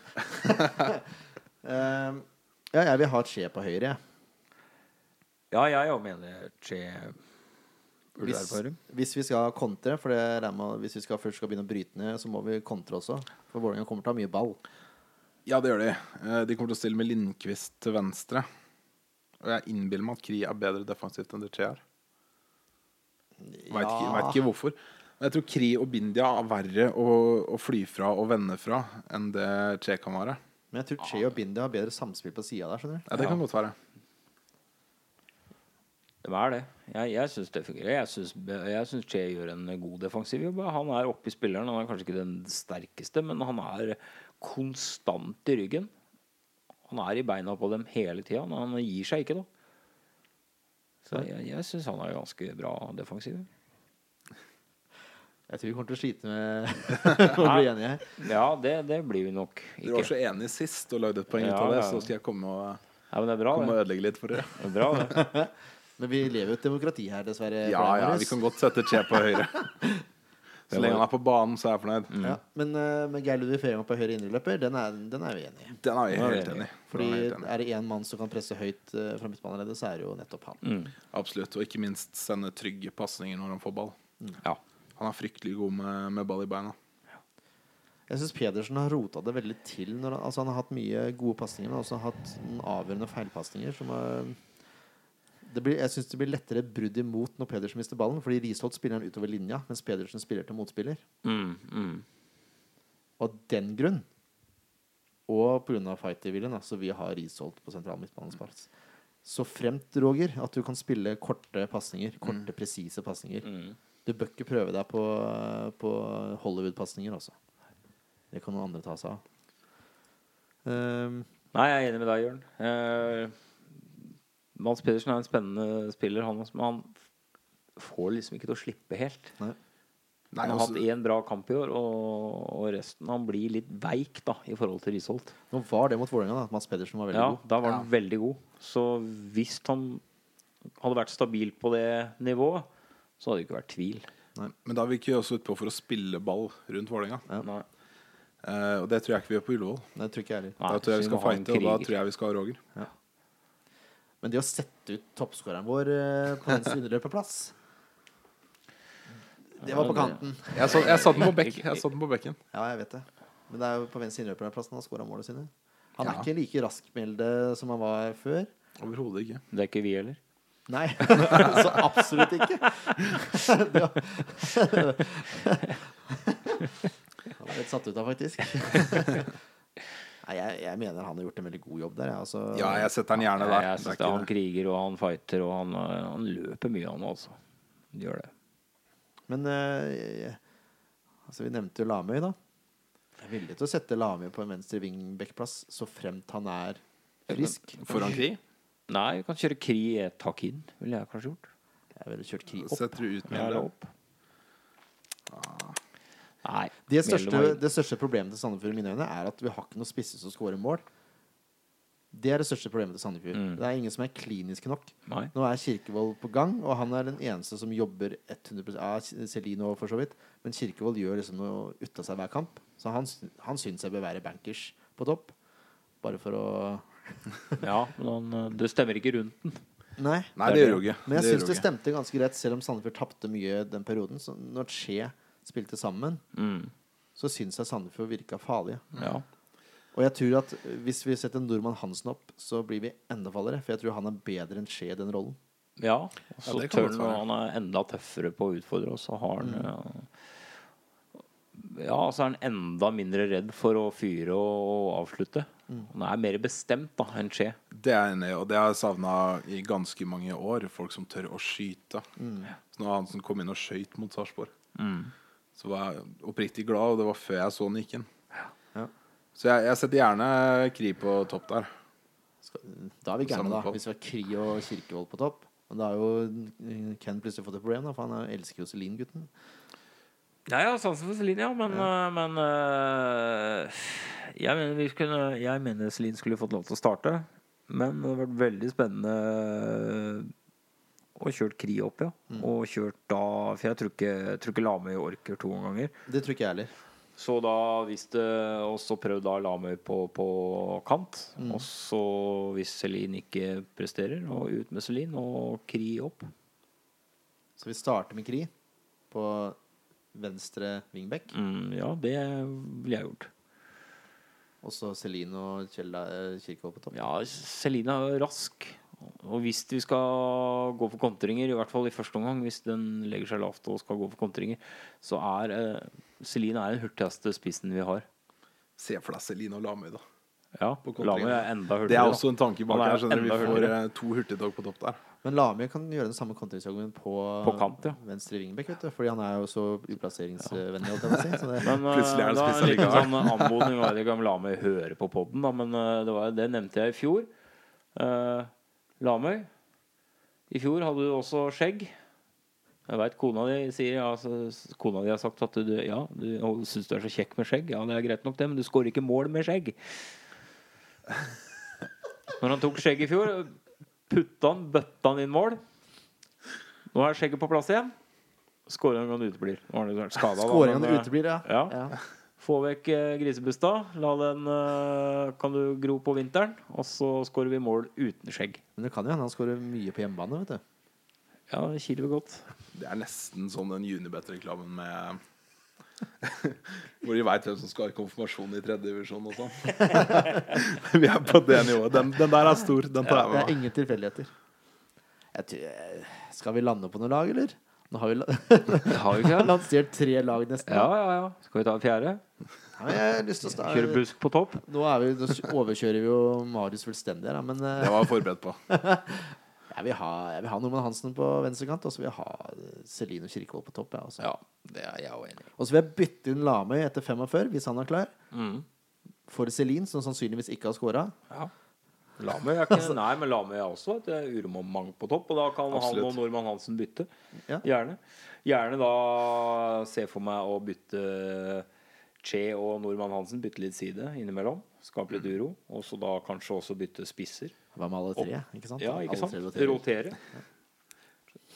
A: uh, ja, jeg vil ha Che på høyre, jeg.
B: ja, jeg òg mener Che
A: Hvis, hvis vi skal kontre, for det er med, hvis vi skal, først skal begynne å bryte ned, så må vi kontre også. For Vålerenga kommer til å ha mye ball.
C: ja, det gjør de. Eh, De kommer til å stille med Lindqvist til venstre. Og jeg innbiller meg at Kri er bedre defensivt enn de tre er. Veit ikke, vet ikke hvorfor. Men jeg tror Kri og Bindia er verre å, å fly fra og vende fra enn det Che kan være.
A: Men jeg tror Che og Bindia har bedre samspill på sida der. skjønner du
C: Ja, det kan godt være.
B: Det er det. Jeg, jeg syns det fungerer. Jeg syns, jeg syns Che gjør en god defensiv jobb. Han er oppe i spilleren. Han er kanskje ikke den sterkeste, men han er konstant i ryggen. Han er i beina på dem hele tida. Han gir seg ikke, da. Så jeg, jeg syns han er ganske bra defensiv.
A: Jeg tror vi kommer til å slite med å bli enige her.
B: Ja, det, det blir vi nok
C: Du var så enige sist og lagde et poeng ut
B: Ja,
C: av det, så skal jeg komme og,
B: Ja, men det er bra,
C: komme og ødelegge litt for dere.
B: det, er bra, det.
A: Men vi lever jo et demokrati her, dessverre.
C: Ja, ja, vi kan godt sette Che på høyre. Så lenge han er på banen, så er jeg fornøyd.
B: Mm.
A: Ja, men uh, med Geir Ludvig Fehring på høyre indreløper, den er, den er vi enig i.
C: Den er vi helt enig i.
A: Fordi
C: Den er helt enig.
A: er det én mann som kan presse høyt eh, fra midtbaneleddet, så er det jo nettopp han.
B: Mm.
C: Absolutt. Og ikke minst sende trygge pasninger når han får ball.
B: Ja.
C: Han er fryktelig god med, med ball i beina.
A: Jeg syns Pedersen har rota det veldig til. Når han, altså han har hatt mye gode pasninger, men også hatt noen avgjørende feilpasninger som har blir, jeg syns det blir lettere brudd imot når Pedersen mister ballen, fordi Risholt spiller den utover linja, mens Pedersen spiller til motspiller.
B: Mm, mm.
A: Og den grunn, og pga. fighterviljen, så vi har Risholt på sentral midtbanesplass. Så fremt, Roger, at du kan spille korte pasninger, korte, presise pasninger.
B: Mm.
A: Du bør ikke prøve deg på, på Hollywood-pasninger også. Det kan noen andre ta seg av. Um,
B: Nei, jeg er enig med deg, Jørn. Eh, Mats Pedersen er en spennende spiller, han, også, men han får liksom ikke til å slippe helt.
C: Nei,
B: Han har
C: altså,
B: hatt én bra kamp i år, og, og resten Han blir litt veik da i forhold til Risholt.
A: nå var det mot Vålerenga da, at Mats Pedersen var veldig
B: Ja,
A: god.
B: da var han veldig god. Så hvis han hadde vært stabil på det nivået, så hadde det ikke vært tvil.
C: men da gikk vi også utpå for å spille ball rundt Vålerenga.
B: Ja.
C: Eh, og det tror jeg ikke vi gjør på Ullevål.
A: Det tror ikke jeg heller.
B: Nei,
C: Da tror jeg vi skal fighte, og da tror jeg vi skal ha Roger.
A: Men det å sette ut toppskåreren vår eh, på hans underløperplass Det var på kanten.
C: Jeg satt, jeg så den på. Jeg satt den på bekken.
A: Ja, jeg vet det. Men det er jo på venstre innløperplass han har skåra målene sine. Han er
C: Ja.
A: ikke like raskmelde som han var før.
C: Overhodet ikke.
B: Det er ikke vi heller.
A: Nei, så absolutt ikke. Det var- Han er litt satt ut av, faktisk. Nei, jeg, jeg mener han har gjort en veldig god jobb der. jeg. Altså,
C: Ja, jeg setter han gjerne der.
B: jeg synes det, han kriger, og han fighter, og han, eh, han løper mye, han også. Han Gjør det.
A: Men eh, altså, vi nevnte jo Lamøy, da. Jeg er villig til å sette Lamøy på en venstre wingback-plass så fremt han er frisk.
C: Foran Kri?
B: Nei, vi kan kjøre Kri et tak inn, ville jeg kanskje gjort.
A: Jeg ville kjørt Kri opp.
C: Setter du ut med det?
B: opp. Nei.
A: Det største, det største problemet til Sandefjord i mine øyne er at vi har ikke noen spisser som scorer mål. Det er det største problemet til Sandefjord.
B: Mm.
A: Det er ingen som er kliniske nok.
B: Nei.
A: Nå er Kirkevold på gang, og han er den eneste som jobber 100% Ja, Celino for så vidt, men Kirkevold gjør liksom noe ut av seg hver kamp. Så han, han syns jeg bør være bankers på topp. Bare for å
B: Ja, men han, eh, det stemmer ikke rundt den.
A: Nei.
C: Nei, det gjør du ikke.
A: Men jeg syns det stemte ganske greit, selv om Sandefjord tapte mye den perioden. Så når Skje spilte sammen,
B: Mm.
A: så syns jeg Sandefjord virka farlige.
B: Ja.
A: Og jeg tror at hvis vi setter Nordmann Hansen opp, så blir vi enda farligere. For jeg tror han er bedre enn Skje i den rollen.
B: ja. Og så
C: ja,
B: tør han, han er enda tøffere på å utfordre oss, og har han mm. Ja, så er han enda mindre redd for å fyre og avslutte. Han er mer bestemt da enn Skje.
C: Det er jeg enig i, og det har jeg savna i ganske mange år. Folk som tør å skyte. Så når Hansen kom inn og skøyt mot Sarpsborg, så var jeg oppriktig glad, og det var før jeg så Nikken.
A: Ja.
C: Så jeg, jeg setter gjerne Kri på topp der.
A: Da er vi gærne, da. Hvis vi har Kri og Kirkevold på topp. Men da har jo eh, Ken plutselig fått et problem, da, for han er- elsker jo Celine-gutten.
B: Ja, jeg har sansen for Celine, ja, men, ja. men øh, jeg mener vi skulle Jeg mener Celine skulle fått lov til å starte. Men det hadde vært veldig spennende å kjørt Kri opp, ja. Og kjørt da For jeg tror ikke, tror ikke Lamøy orker to ganger.
A: Det tror ikke jeg heller.
B: Så da hvis det Og så prøvde da Lamøy på, på kant. Og så, hvis Selin ikke presterer, og ut med Selin, og Kri opp.
A: Så vi starter med Kri på venstre wingback.
B: Mm, ja, det ville jeg gjort.
A: Og så Celine og Kjell eh, Kirkevold på topp.
B: Ja, Celine er rask. Og hvis vi skal gå for kontringer, i hvert fall i første omgang, hvis den legger seg lavt og skal gå for kontringer, så er eh, Celine er den hurtigste spissen vi har.
C: Se for deg Celine og Lamøy, da.
B: Ja,
C: På.
B: Lamøy er enda hurtigere.
C: Det er også en tanke bak
B: er
C: her. skjønner. Vi får
B: hurtigere.
C: eh, to hurtigtog på topp der.
A: Men Lamøy kan gjøre den samme kontringsjoggen på,
B: På kant, ja.
A: venstre vingbekk, vet du. Fordi han er jo så uplasseringsvennlig, holdt jeg på å si. Så det,
B: Men eh,
C: Plutselig er det spiss allikevel.
B: sånn anmodning. var ikke om Lamøy hører på podden, da, men eh, det, var, det nevnte jeg i fjor. Eh, Lamøy. I fjor hadde du også skjegg. Jeg veit kona di sier ja, så, Kona di har sagt at du, ja, du syns du er så kjekk med skjegg. Ja, det er greit nok, det, men du skårer ikke mål med skjegg. Når han tok skjegg i fjor, putta han, bøtta han inn mål. Nå er skjegget på plass igjen. Skåringa uteblir. Men, eh,
A: uteblir, ja.
B: ja.
A: ja.
B: Få vekk eh, grisebusta. La den eh, kan du gro på vinteren. Og så skårer vi mål uten skjegg.
A: Men det kan jo hende han skårer mye på hjemmebane, vet du.
B: Ja, det kiler godt.
C: Det er nesten som den Unibet-reklamen med Hvor de veit hvem som skal ha konfirmasjon i tredje divisjon og sånn. Vi er på det nivået. Den, den der er stor. Den tar jeg med.
A: Det er
C: meg.
A: ingen tilfeldigheter. Jeg tror- eh, Skal vi lande på noe lag, eller? Nå har vi
B: Har vi
A: lansert tre lag nesten.
B: Ja, ja, ja. Skal vi ta en fjerde?
A: Ja, jeg har lyst til å
B: Kjøre busk på topp?
A: Nå, er vi, nå overkjører vi jo Marius fullstendig her, da, men eh,
C: Det var jeg forberedt på.
A: jeg, vil ha, jeg vil ha Norman Hansen på venstrekant, og så vil jeg ha eh, Celine Kirkevold på topp. Ja.
B: Ja, det er jeg også enig i.
A: Og så vil jeg bytte inn Lamøy etter 45, hvis han er klar,
B: Mm.
A: for Celine, som sannsynligvis ikke har scora.
B: Ja. Lamøy er ikke Nei, men Lamøy er også et eh, på topp. Og da kan han og Normann Hansen bytte.
A: Ja.
B: Gjerne. Gjerne da se for meg å bytte Che og Normann Hansen. Bytte litt side innimellom. Skape litt uro. Og så da kanskje også bytte spisser.
A: Hva med alle tre? Ikke sant?
B: Ja, ikke
A: Alle
B: sant? Rotere.
A: Ja.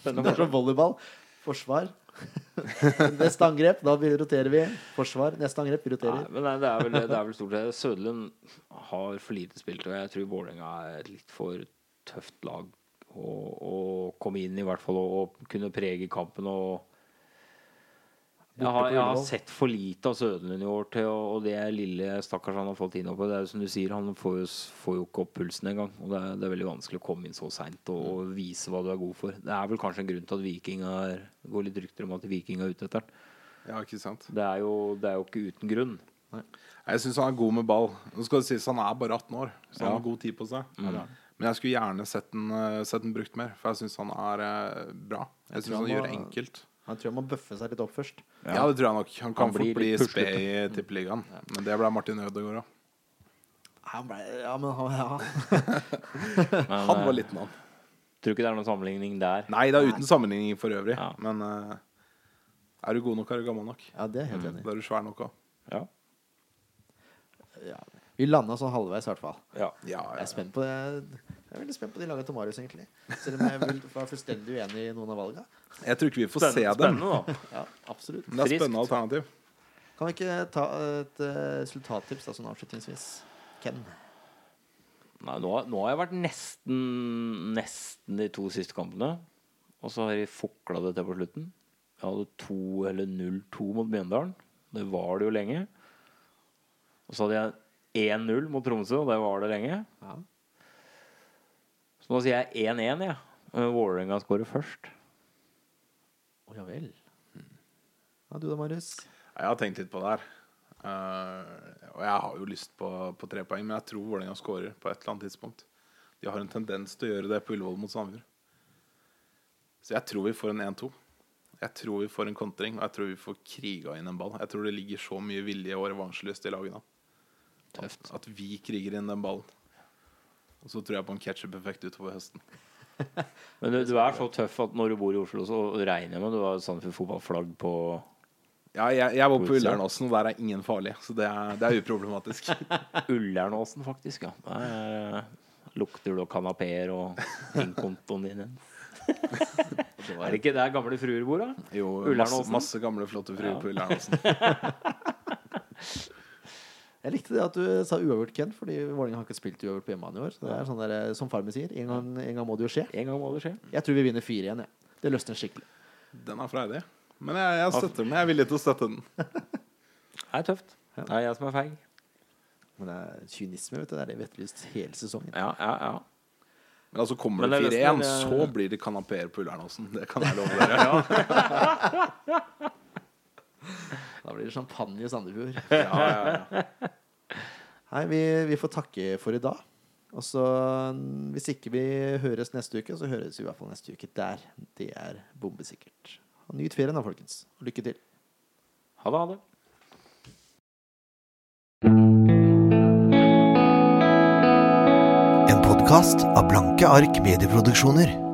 B: Det
A: er som volleyball. Forsvar. Neste angrep, da roterer vi. Forsvar. Neste angrep, vi
B: Nei,
A: roterer.
B: men nei, det er vel, det er vel stort sett Søderlund har for lite spilt, og jeg tror Vålerenga er et litt for tøft lag å komme inn i, hvert fall, og, og kunne prege kampen. Og jeg har, jeg har sett for lite av Søderlund i år til å, og det lille stakkars han har fått innover. på. Det er jo som du sier, han får jo, får jo ikke opp pulsen engang. Og det er, det er veldig vanskelig å komme inn så seint og, og vise hva du er god for. Det er vel kanskje en grunn til at Viking er går litt rykter om at Viking er ute etter den.
C: Ja, ikke sant?
B: Det er jo, det er jo ikke uten grunn.
C: Jeg syns han er god med ball. Nå skal det sies Han er bare 18 år, så han
B: Ja.
C: har god tid på seg.
B: Mm.
C: Men jeg skulle gjerne sett den, eh, sett den brukt mer, for jeg syns han er eh, bra. Jeg
A: Jeg
C: syns han
A: han
C: gjør det enkelt.
A: Han tror han må bøffe seg litt opp først.
C: Ja, det tror jeg nok. Han kan
B: Han
C: fort bli spe i Tippeligaen. Men det ble Martin Ødegaard òg.
A: Han ble, ja, men han, ja.
B: Men,
C: Han var
B: eh,
C: liten, han.
B: Tror ikke det er noen sammenligning der.
C: Nei, det er uten sammenligning for øvrig.
B: Ja.
C: Men uh, er du god nok, er du gammel nok.
A: ja, det er helt enig.
C: Da er du svær nok òg.
B: Ja.
A: Ja. Vi landa sånn halvveis, i hvert fall.
B: Ja.
C: Ja,
A: Jeg
C: ja.
A: er spent på det. Jeg er veldig spent på de laga til Marius, egentlig. Selv om jeg var fullstendig uenig i noen av valga.
C: Jeg tror ikke vi får se dem.
B: spennende, da.
A: Ja, absolutt.
C: Men det er
B: Friskt.
C: spennende alternativ.
A: Kan vi ikke ta et eh, resultattips da, sånn avslutningsvis? Ken?
B: Nei, nå, nå har jeg vært nesten Nesten de to siste kampene. Og så har jeg fukla det til på slutten. Jeg hadde to eller 0-2 mot Mjøndalen. Det var det jo lenge. Og så hadde jeg 1-0 mot Tromsø, og det var det lenge.
A: Ja.
B: Så nå sier jeg 1-1, jeg. Ja. Vålerenga skårer først.
A: Å ja vel. Ja, du da, Marius?
C: Jeg har tenkt litt på det her. Uh, og jeg har jo lyst på, på tre poeng, men jeg tror Vålerenga skårer på et eller annet tidspunkt. De har en tendens til å gjøre det på Ullevål mot Sandefjord. Så jeg tror vi får en 1-2. Jeg tror vi får en kontring, og jeg tror vi får kriga inn en ball. Jeg tror det ligger så mye vilje og revansjelyst i lagene.
B: Tøft.
C: At vi kriger inn den ballen. Og så tror jeg på en ketsjup-effekt utover høsten.
B: Men du, du er så tøff at når du bor i Oslo, så regner jeg med du har Sandefjord fotballflagg på
C: Ja, jeg, jeg var på. Ullernåsen, og der er ingen farlig. Så det er, det er uproblematisk.
B: Ullernåsen, faktisk. ja Der eh, lukter du kanapeer og innkontoen din. Er det ikke der gamle fruer bor, da?
C: Jo, masse, masse gamle, flotte fruer
B: Ja.
C: på Ullernåsen.
A: Jeg likte det at du sa uavgjort, Ken, fordi Vålerenga har ikke spilt uavgjort på hjemmebane i år. Så det er sånn der, eh, Som far min sier, en gang, en gang må det jo skje.
B: En gang må det skje.
A: Jeg tror vi vinner 4 igjen. Ja. Det løsner skikkelig.
C: Den er freidig. Men jeg, jeg støtter den. Jeg er villig til å støtte den.
B: Det er tøft. Det er jeg som er feig.
A: Men det er kynisme, vet du. Det er det vi etterlyst hele sesongen.
B: Ja, ja, ja.
C: Men altså kommer
B: Men
C: det
B: det er
C: 4-1,
B: nesten-
C: så blir det kanapeer på Ullernåsen. Det kan jeg love dere.
A: Da blir det champagne i Sandefjord.
C: Ja, ja, ja.
A: Nei, vi, vi får takke for i dag. Og så, mm, hvis ikke vi høres neste uke, så høres vi i hvert fall neste uke der. Det er bombesikkert. Og Nyt ferien da, folkens. Og lykke til.
B: Ha det, ha det.
D: En podkast av Blanke ark medieproduksjoner.